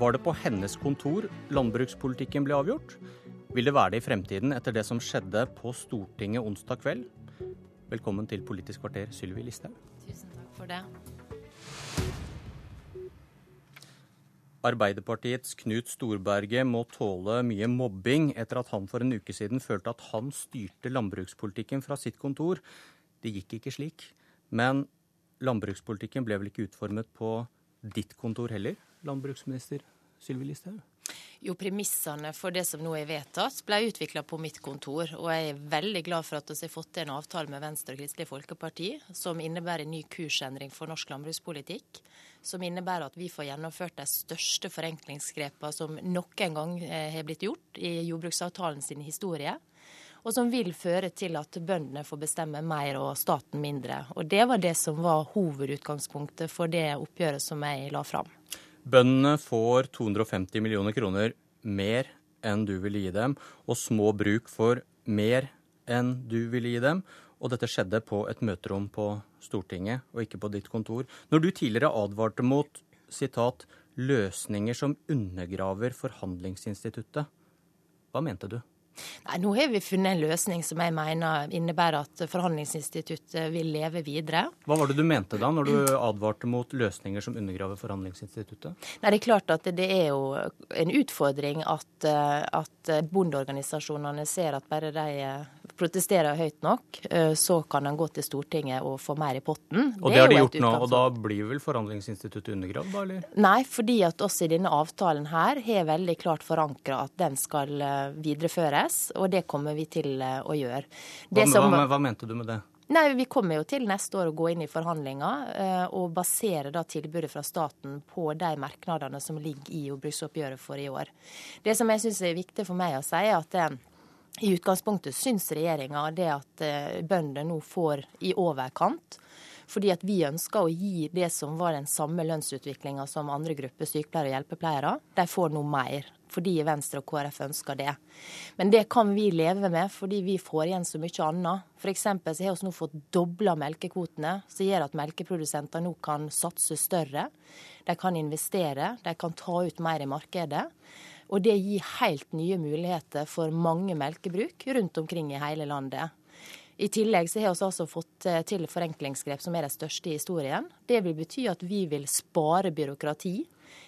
var det på hennes kontor landbrukspolitikken ble avgjort? Vil det være det i fremtiden etter det som skjedde på Stortinget onsdag kveld? Velkommen til Politisk kvarter, Sylvi Listhaug.
Tusen takk for det.
Arbeiderpartiets Knut Storberget må tåle mye mobbing etter at han for en uke siden følte at han styrte landbrukspolitikken fra sitt kontor. Det gikk ikke slik. Men landbrukspolitikken ble vel ikke utformet på ditt kontor heller? landbruksminister Sylvi Listhaug?
Jo, Premissene for det som nå er vedtatt, ble utvikla på mitt kontor. Og jeg er veldig glad for at vi har fått til en avtale med Venstre og Kristelig Folkeparti som innebærer en ny kursendring for norsk landbrukspolitikk. Som innebærer at vi får gjennomført de største forenklingsgrepene som noen gang eh, har blitt gjort i jordbruksavtalen sin historie. Og som vil føre til at bøndene får bestemme mer og staten mindre. Og Det var det som var hovedutgangspunktet for det oppgjøret som jeg la fram.
Bøndene får 250 millioner kroner mer enn du ville gi dem, og små bruk får mer enn du ville gi dem. Og dette skjedde på et møterom på Stortinget, og ikke på ditt kontor. Når du tidligere advarte mot sitat, 'løsninger som undergraver forhandlingsinstituttet', hva mente du?
Nei, Nå har vi funnet en løsning som jeg mener innebærer at forhandlingsinstituttet vil leve videre.
Hva var det du mente da, når du advarte mot løsninger som undergraver forhandlingsinstituttet?
Nei, Det er klart at det er jo en utfordring at, at bondeorganisasjonene ser at bare de protesterer høyt nok, eh, så kan en gå til Stortinget og få mer i potten.
Og det, har de gjort nå, og da blir vel forhandlingsinstituttet undergravd, da, eller?
Nei, fordi at oss i denne avtalen her har veldig klart forankra at den skal eh, videreføres, og det kommer vi til eh, å gjøre.
Hva, som, hva, hva mente du med det?
Nei, Vi kommer jo til neste år å gå inn i forhandlinger og basere da tilbudet fra staten på de merknadene som ligger i jordbruksoppgjøret for i år. Det som jeg syns er viktig for meg å si, er at i utgangspunktet syns regjeringa det at eh, bønder nå får i overkant. Fordi at vi ønsker å gi det som var den samme lønnsutviklinga som andre grupper sykepleiere og hjelpepleiere. De får nå mer, fordi Venstre og KrF ønsker det. Men det kan vi leve med, fordi vi får igjen så mye annet. F.eks. så har vi nå fått dobla melkekvotene, som gjør at melkeprodusenter nå kan satse større. De kan investere, de kan ta ut mer i markedet. Og det gir helt nye muligheter for mange melkebruk rundt omkring i hele landet. I tillegg så har vi altså fått eh, til forenklingsgrep som er de største i historien. Det vil bety at vi vil spare byråkrati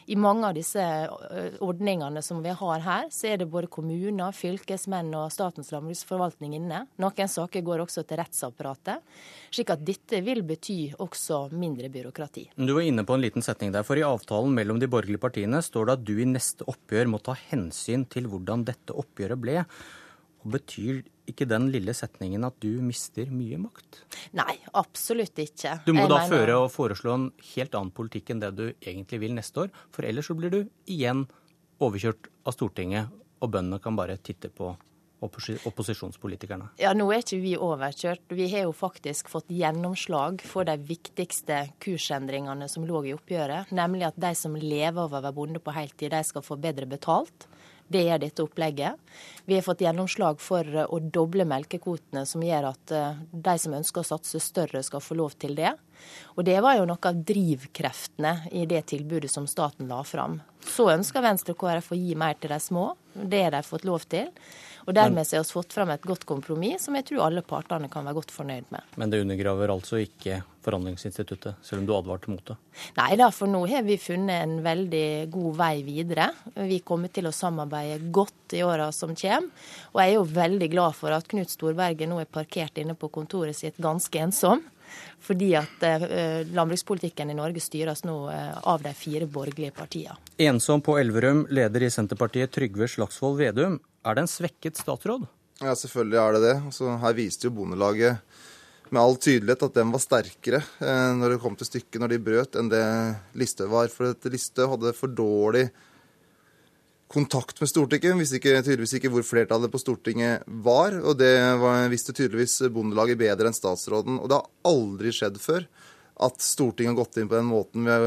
i mange av disse ordningene som vi har her, så er det både kommuner, fylkesmenn og Statens landbruksforvaltning inne. Noen saker går også til rettsapparatet. Slik at dette vil bety også mindre byråkrati.
Du var inne på en liten setning der, for i avtalen mellom de borgerlige partiene står det at du i neste oppgjør må ta hensyn til hvordan dette oppgjøret ble. Og Betyr ikke den lille setningen at du mister mye makt?
Nei, absolutt ikke.
Du må jeg da mener... føre og foreslå en helt annen politikk enn det du egentlig vil neste år. For ellers så blir du igjen overkjørt av Stortinget, og bøndene kan bare titte på opposisjonspolitikerne?
Ja, Nå er ikke vi overkjørt. Vi har jo faktisk fått gjennomslag for de viktigste kursendringene som lå i oppgjøret. Nemlig at de som lever av å være bonde på heltid, de skal få bedre betalt. Det er dette opplegget. Vi har fått gjennomslag for eh, å doble melkekvotene, som gjør at eh, de som ønsker å satse større, skal få lov til det. Og det var jo noe av drivkreftene i det tilbudet som staten la fram. Så ønsker Venstre og KrF å gi mer til de små. Det har de fått lov til. Og Dermed har vi fått fram et godt kompromiss som jeg tror alle partene kan være godt fornøyd med.
Men det undergraver altså ikke forhandlingsinstituttet, selv om du advarte mot det?
Nei da, for nå har vi funnet en veldig god vei videre. Vi kommer til å samarbeide godt i åra som kommer. Og jeg er jo veldig glad for at Knut Storberget nå er parkert inne på kontoret sitt ganske ensom. Fordi at eh, landbrukspolitikken i Norge styres nå eh, av de fire borgerlige partiene.
Ensom på Elverum, leder i Senterpartiet Trygve Slagsvold Vedum. Er det en svekket statsråd?
Ja, selvfølgelig er det det. Altså, her viste jo Bondelaget med all tydelighet at den var sterkere eh, når det kom til stykket, når de brøt, enn det Listhaug var. For at Listhaug hadde for dårlig kontakt med Stortinget. Visste ikke, tydeligvis ikke hvor flertallet på Stortinget var. Og det var, visste tydeligvis Bondelaget bedre enn statsråden. Og det har aldri skjedd før at Stortinget har gått inn på den måten vi har,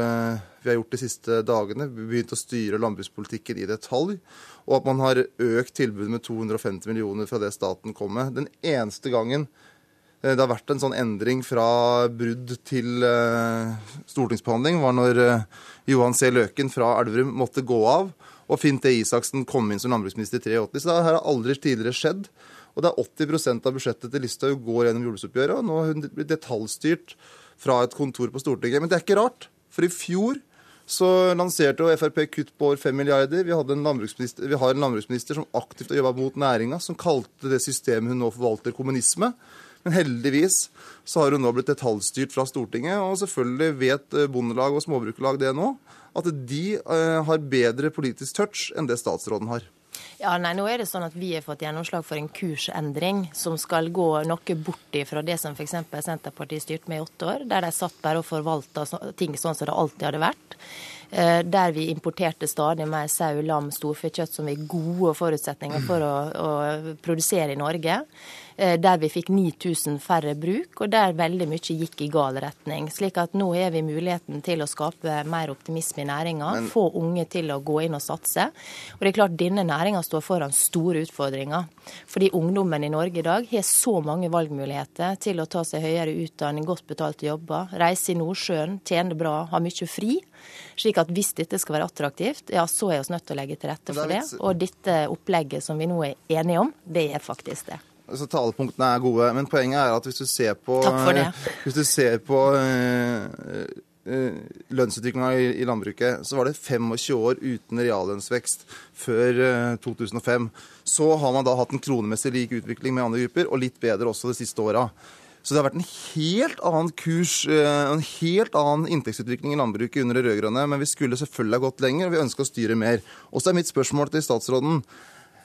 vi har gjort de siste dagene. Vi Begynt å styre landbrukspolitikken i detalj. Og at man har økt tilbudet med 250 millioner fra det staten kom med. Den eneste gangen det har vært en sånn endring fra brudd til uh, stortingsbehandling, var når uh, Johan C. Løken fra Elverum måtte gå av og Finn T. Isaksen kom inn som landbruksminister i 83. Så det har aldri tidligere skjedd. Og det er 80% av budsjettet til Listhaug går gjennom jordbruksoppgjøret. Og nå har hun blitt detaljstyrt fra et kontor på Stortinget. Men det er ikke rart, for i fjor så lanserte jo Frp kutt på over 5 milliarder. Vi, vi, har en landbruksminister som aktivt har jobba mot næringa, som kalte det systemet hun nå forvalter, kommunisme. Men heldigvis så har hun nå blitt detaljstyrt fra Stortinget, og selvfølgelig vet Bondelag og Småbrukerlag det nå at de uh, har bedre politisk touch enn det statsråden har.
Ja, nei, nå er det sånn at Vi har fått gjennomslag for en kursendring som skal gå noe bort fra det som f.eks. Senterpartiet styrte med i åtte år, der de satt bare og forvalta ting sånn som det alltid hadde vært. Eh, der vi importerte stadig mer sau, lam, storfekjøtt som vi har gode forutsetninger for å, å produsere i Norge. Eh, der vi fikk 9000 færre bruk, og der veldig mye gikk i gal retning. Slik at nå har vi muligheten til å skape mer optimisme i næringa, få unge til å gå inn og satse. Og det er klart denne næringa står foran store utfordringer. Fordi ungdommen i Norge i dag har så mange valgmuligheter til å ta seg høyere utdanning, godt betalte jobber, reise i Nordsjøen, tjene bra, ha mye fri. Slik at hvis dette skal være attraktivt, ja, så er vi nødt til å legge til rette for det. Og dette opplegget som vi nå er enige om, det er faktisk det.
Altså, Talepunktene er gode, men poenget er at hvis du ser på, hvis du ser på øh, øh, lønnsutviklinga i, i, landbruket, så var det 25 år uten reallønnsvekst før øh, 2005. Så har man da hatt en kronemessig lik utvikling med andre grupper, og litt bedre også de siste åra. Så det har vært en helt annen kurs, en helt annen inntektsutvikling i landbruket under det rød-grønne. Men vi skulle selvfølgelig ha gått lenger, og vi ønsker å styre mer. Og så er mitt spørsmål til statsråden.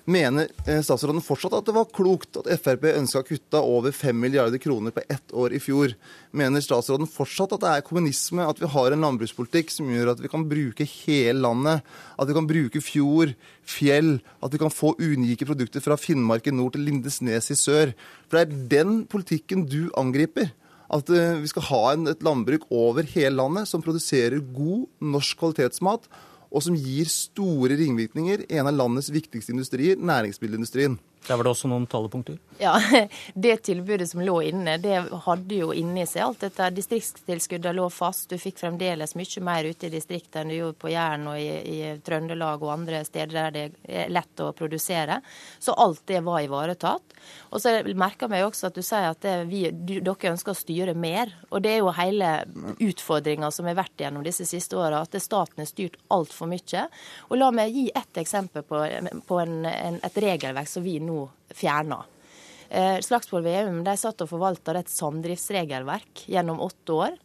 Mener eh, statsråden fortsatt at det var klokt at Frp ønska å kutte over 5 milliarder kroner på ett år i fjor? Mener statsråden fortsatt at det er kommunisme at vi har en landbrukspolitikk som gjør at vi kan bruke hele landet, at vi kan bruke fjord, fjell, at vi kan få unike produkter fra Finnmark i nord til Lindesnes i sør? For det er den politikken du angriper. At eh, vi skal ha et landbruk over hele landet som produserer god norsk kvalitetsmat og som gir store ringvirkninger i en av landets viktigste industrier, næringsmiddelindustrien.
Der var det også noen talepunkter?
Ja, Det tilbudet som lå inne, det hadde jo inni seg alt dette. Distriktstilskuddet lå fast. Du fikk fremdeles mye mer ute i distriktet enn du gjorde på Jæren og i, i, Trøndelag og andre steder der det er lett å produsere. Så alt det var ivaretatt. Og så merker meg også at du sier at vi, du, dere ønsker å styre mer. Og det er jo hele utfordringa som har vært gjennom disse siste åra, at staten har styrt altfor mye. Og la meg gi ett eksempel på, på en, en, et regelverk som vi nå fjerna. Eh, Slagsvold Veum satt og forvalta et samdriftsregelverk gjennom åtte år.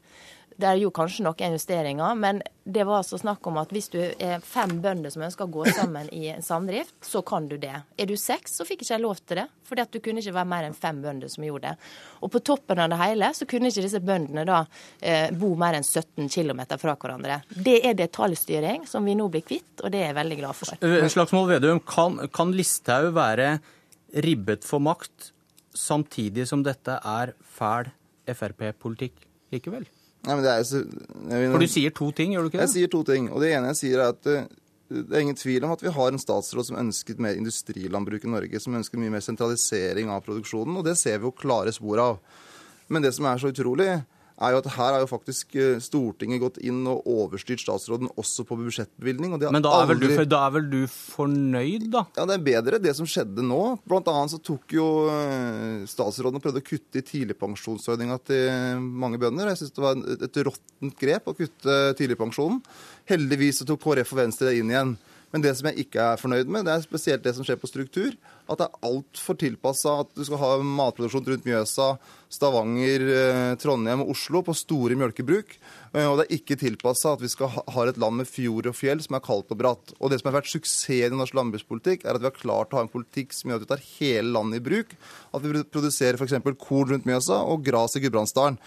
Det er jo kanskje noen justeringer, men det var altså snakk om at hvis du er fem bønder som ønsker å gå sammen i en samdrift, så kan du det. Er du seks, så fikk ikke jeg lov til det, fordi at du kunne ikke være mer enn fem bønder som gjorde det. Og på toppen av det hele så kunne ikke disse bøndene da eh, bo mer enn 17 km fra hverandre. Det er detaljstyring som vi nå blir kvitt, og det er jeg veldig glad for.
Eh, Slagsmål Vedum, kan, kan Listhaug være ribbet for makt, samtidig som dette er fæl Frp-politikk likevel?
Nei, men det er så,
vil, For du sier to ting, gjør du ikke det?
Jeg sier to ting. Og det ene jeg sier er at uh, det er ingen tvil om at vi har en statsråd som ønsket mer industrilandbruk i Norge, som ønsker mye mer sentralisering av produksjonen, og det ser vi jo klare spor av. Men det som er så utrolig, er jo at her har jo faktisk eh, Stortinget gått inn og overstyrt statsråden også på budsjettbevilgning.
Men da er, aldri... du, da er, vel du, fornøyd, da?
Ja, det er bedre det som skjedde nå. Blant annet så tok jo eh, statsråden og prøvde å kutte i tidligpensjonsordninga til mange bønder. Jeg syns det var et råttent grep å kutte tidligpensjonen. Heldigvis så tok KrF og Venstre det inn igjen. Men det som jeg ikke er fornøyd med, det er spesielt det som skjer på struktur. At det er altfor tilpassa at du skal ha matproduksjon rundt Mjøsa, Stavanger, eh, Trondheim og Oslo på store mjølkebruk. Eh, og det er ikke tilpassa at vi skal ha et land med fjord og fjell som er kaldt og bratt. Og det som har vært suksessen i norsk landbrukspolitikk, er at vi har klart å ha en politikk som gjør at vi tar hele landet i bruk. At vi produserer f.eks. korn rundt Mjøsa og gras i Gudbrandsdalen.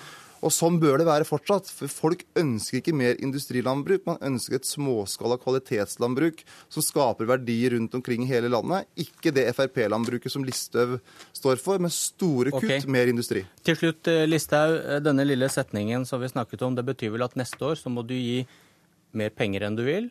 Og sånn bør det være fortsatt. For folk ønsker ikke mer industrilandbruk. Man ønsker et småskala kvalitetslandbruk som skaper verdier rundt omkring i hele landet. Ikke det Frp-landbruket som Listhaug står for, med store kutt, okay. mer industri.
Til slutt, eh, Listhaug. Eh, denne lille setningen som vi snakket om, det betyr vel at neste år så må du gi mer penger enn du vil,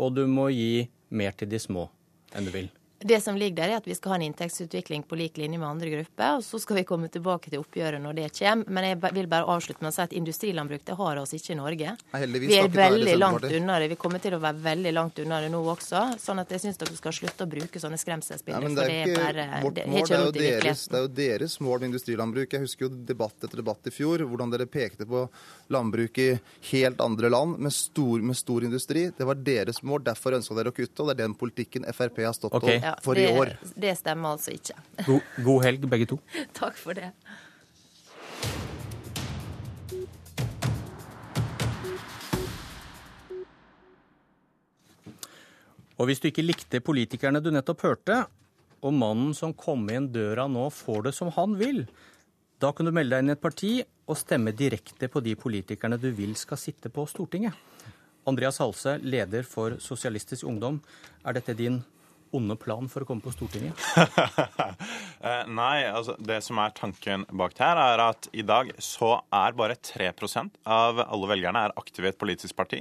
og du må gi mer til de små enn du vil?
Det som ligger der, er at vi skal ha en inntektsutvikling på lik linje med andre grupper. og Så skal vi komme tilbake til oppgjøret når det kommer. Men jeg vil bare avslutte med å si at industrilandbruk det har oss ikke i Norge. vi er veldig langt unna det. Vi kommer til å være veldig langt unna det nå også. sånn at jeg syns dere skal slutte å bruke sånne skremselsbilder.
Er for det er bare, vårt mål, det er, jo deres, det er jo deres mål med industrilandbruk. Jeg husker jo debatt etter debatt i fjor hvordan dere pekte på landbruk i helt andre land med stor, med stor industri. Det var deres mål. Derfor ønska dere å kutte, og det er den politikken Frp har stått okay. Ja, for
det,
i år.
Det stemmer altså ikke.
God, god helg, begge to.
Takk for det.
Og hvis du ikke likte politikerne du nettopp hørte, og mannen som kom inn døra nå får det som han vil, da kan du melde deg inn i et parti og stemme direkte på de politikerne du vil skal sitte på Stortinget. Andreas Halse, leder for Sosialistisk Ungdom. Er dette din onde plan for å komme på Stortinget?
Eh, nei, altså det som er tanken bak her, er at i dag så er bare 3% av alle velgerne er aktive i et politisk parti.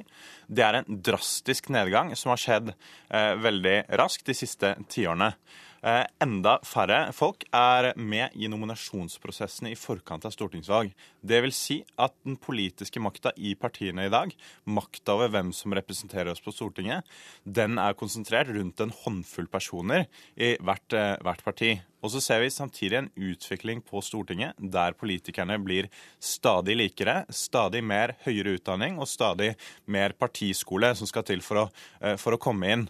Det er en drastisk nedgang som har skjedd eh, veldig raskt de siste tiårene. Eh, enda færre folk er med i nominasjonsprosessene i forkant av stortingsvalg. Det vil si at den politiske makta i partiene i dag, makta over hvem som representerer oss på Stortinget, den er konsentrert rundt en håndfull personer i hvert, eh, hvert parti. Og så ser vi samtidig en utvikling på Stortinget der politikerne blir stadig likere, stadig mer høyere utdanning og stadig mer partiskole som skal til for å, eh, for å komme inn.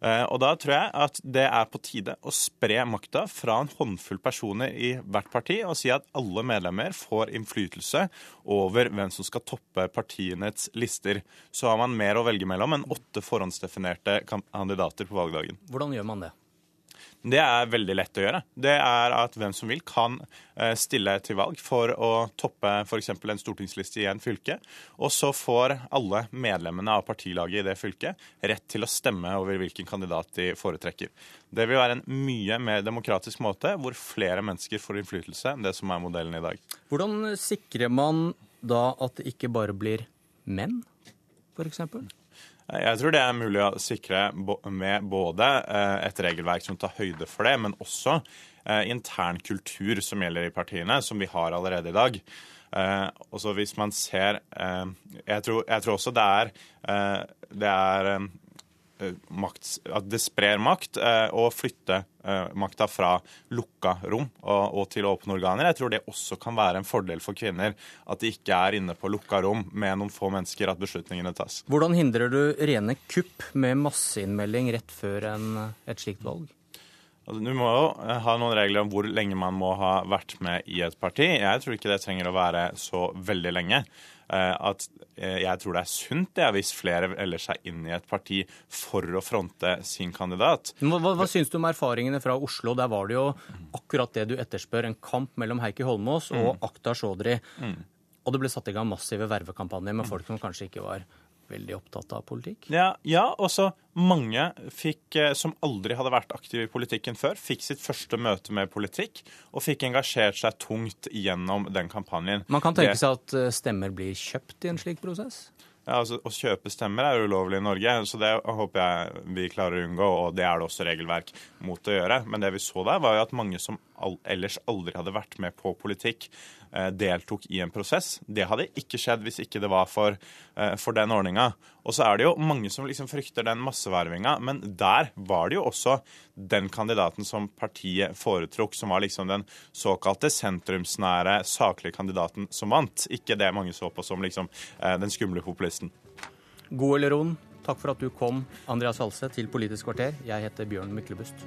Eh, og da tror jeg at det er på tide å spre makta fra en håndfull personer i hvert parti og si at alle medlemmer får innflytelse over hvem som skal toppe partienes lister. Så har man mer å velge mellom enn åtte forhåndsdefinerte kandidater på valgdagen.
Hvordan gjør man det?
Det er veldig lett å gjøre. Det er at hvem som vil, kan eh, stille til valg for å toppe f.eks. en stortingsliste i en fylke. Og så får alle medlemmene av partilaget i det fylket rett til å stemme over hvilken kandidat de foretrekker. Det vil være en mye mer demokratisk måte, hvor flere mennesker får innflytelse enn det som er modellen i dag.
Hvordan sikrer man da at det ikke bare blir menn, f.eks.?
Jeg tror det er mulig å sikre med både eh, et regelverk som tar høyde for det, men også eh, intern kultur som gjelder i partiene, som vi har allerede i dag. og så hvis man ser jeg tror, jeg tror også det er, det er Eh, makt, at det sprer makt og å flytte eh, makta fra lukka rom og, og, til åpne organer. Jeg tror det også kan være en fordel for kvinner at de ikke er inne på lukka rom med noen få mennesker, at beslutningene tas.
Hvordan hindrer du rene kupp med masseinnmelding rett før en, et slikt valg?
Altså, du må jo ha noen regler om hvor lenge man må ha vært med i et parti. Jeg tror ikke det trenger å være så veldig lenge. Eh, at eh, jeg tror det er sunt det, hvis flere velger seg inn i et parti for å fronte sin kandidat.
Hva, hva, hva syns du om erfaringene fra Oslo? Der var det jo akkurat det du etterspør. En kamp mellom Heikki Holmås og mm. Akhtar Chaudhry. Mm. Og det ble satt i gang massive vervekampanjer med folk som kanskje ikke var veldig opptatt av politikk?
Ja, ja også mange fikk, eh, som aldri hadde vært aktive i politikken før, fikk sitt første møte med politikk og fikk engasjert seg tungt gjennom den kampanjen.
Man kan tenke seg at eh, stemmer blir kjøpt i en slik prosess?
Ja, altså, Å kjøpe stemmer er ulovlig i Norge, så det håper jeg vi klarer å unngå. Og det er det også regelverk mot å gjøre. Men det vi så der, var jo at mange som ellers aldri hadde vært med på politikk, eh, deltok i en prosess. Det hadde ikke skjedd hvis ikke det var for, eh, for den ordninga. Og så er det jo mange som liksom frykter den massevervinga, men der var det jo også den kandidaten som partiet foretrukk, som var liksom den såkalte sentrumsnære, saklige kandidaten som vant. Ikke det mange så på som liksom den skumle populisten.
God eller ond, takk for at du kom, Andreas Halse, til Politisk kvarter. Jeg heter Bjørn Myklebust.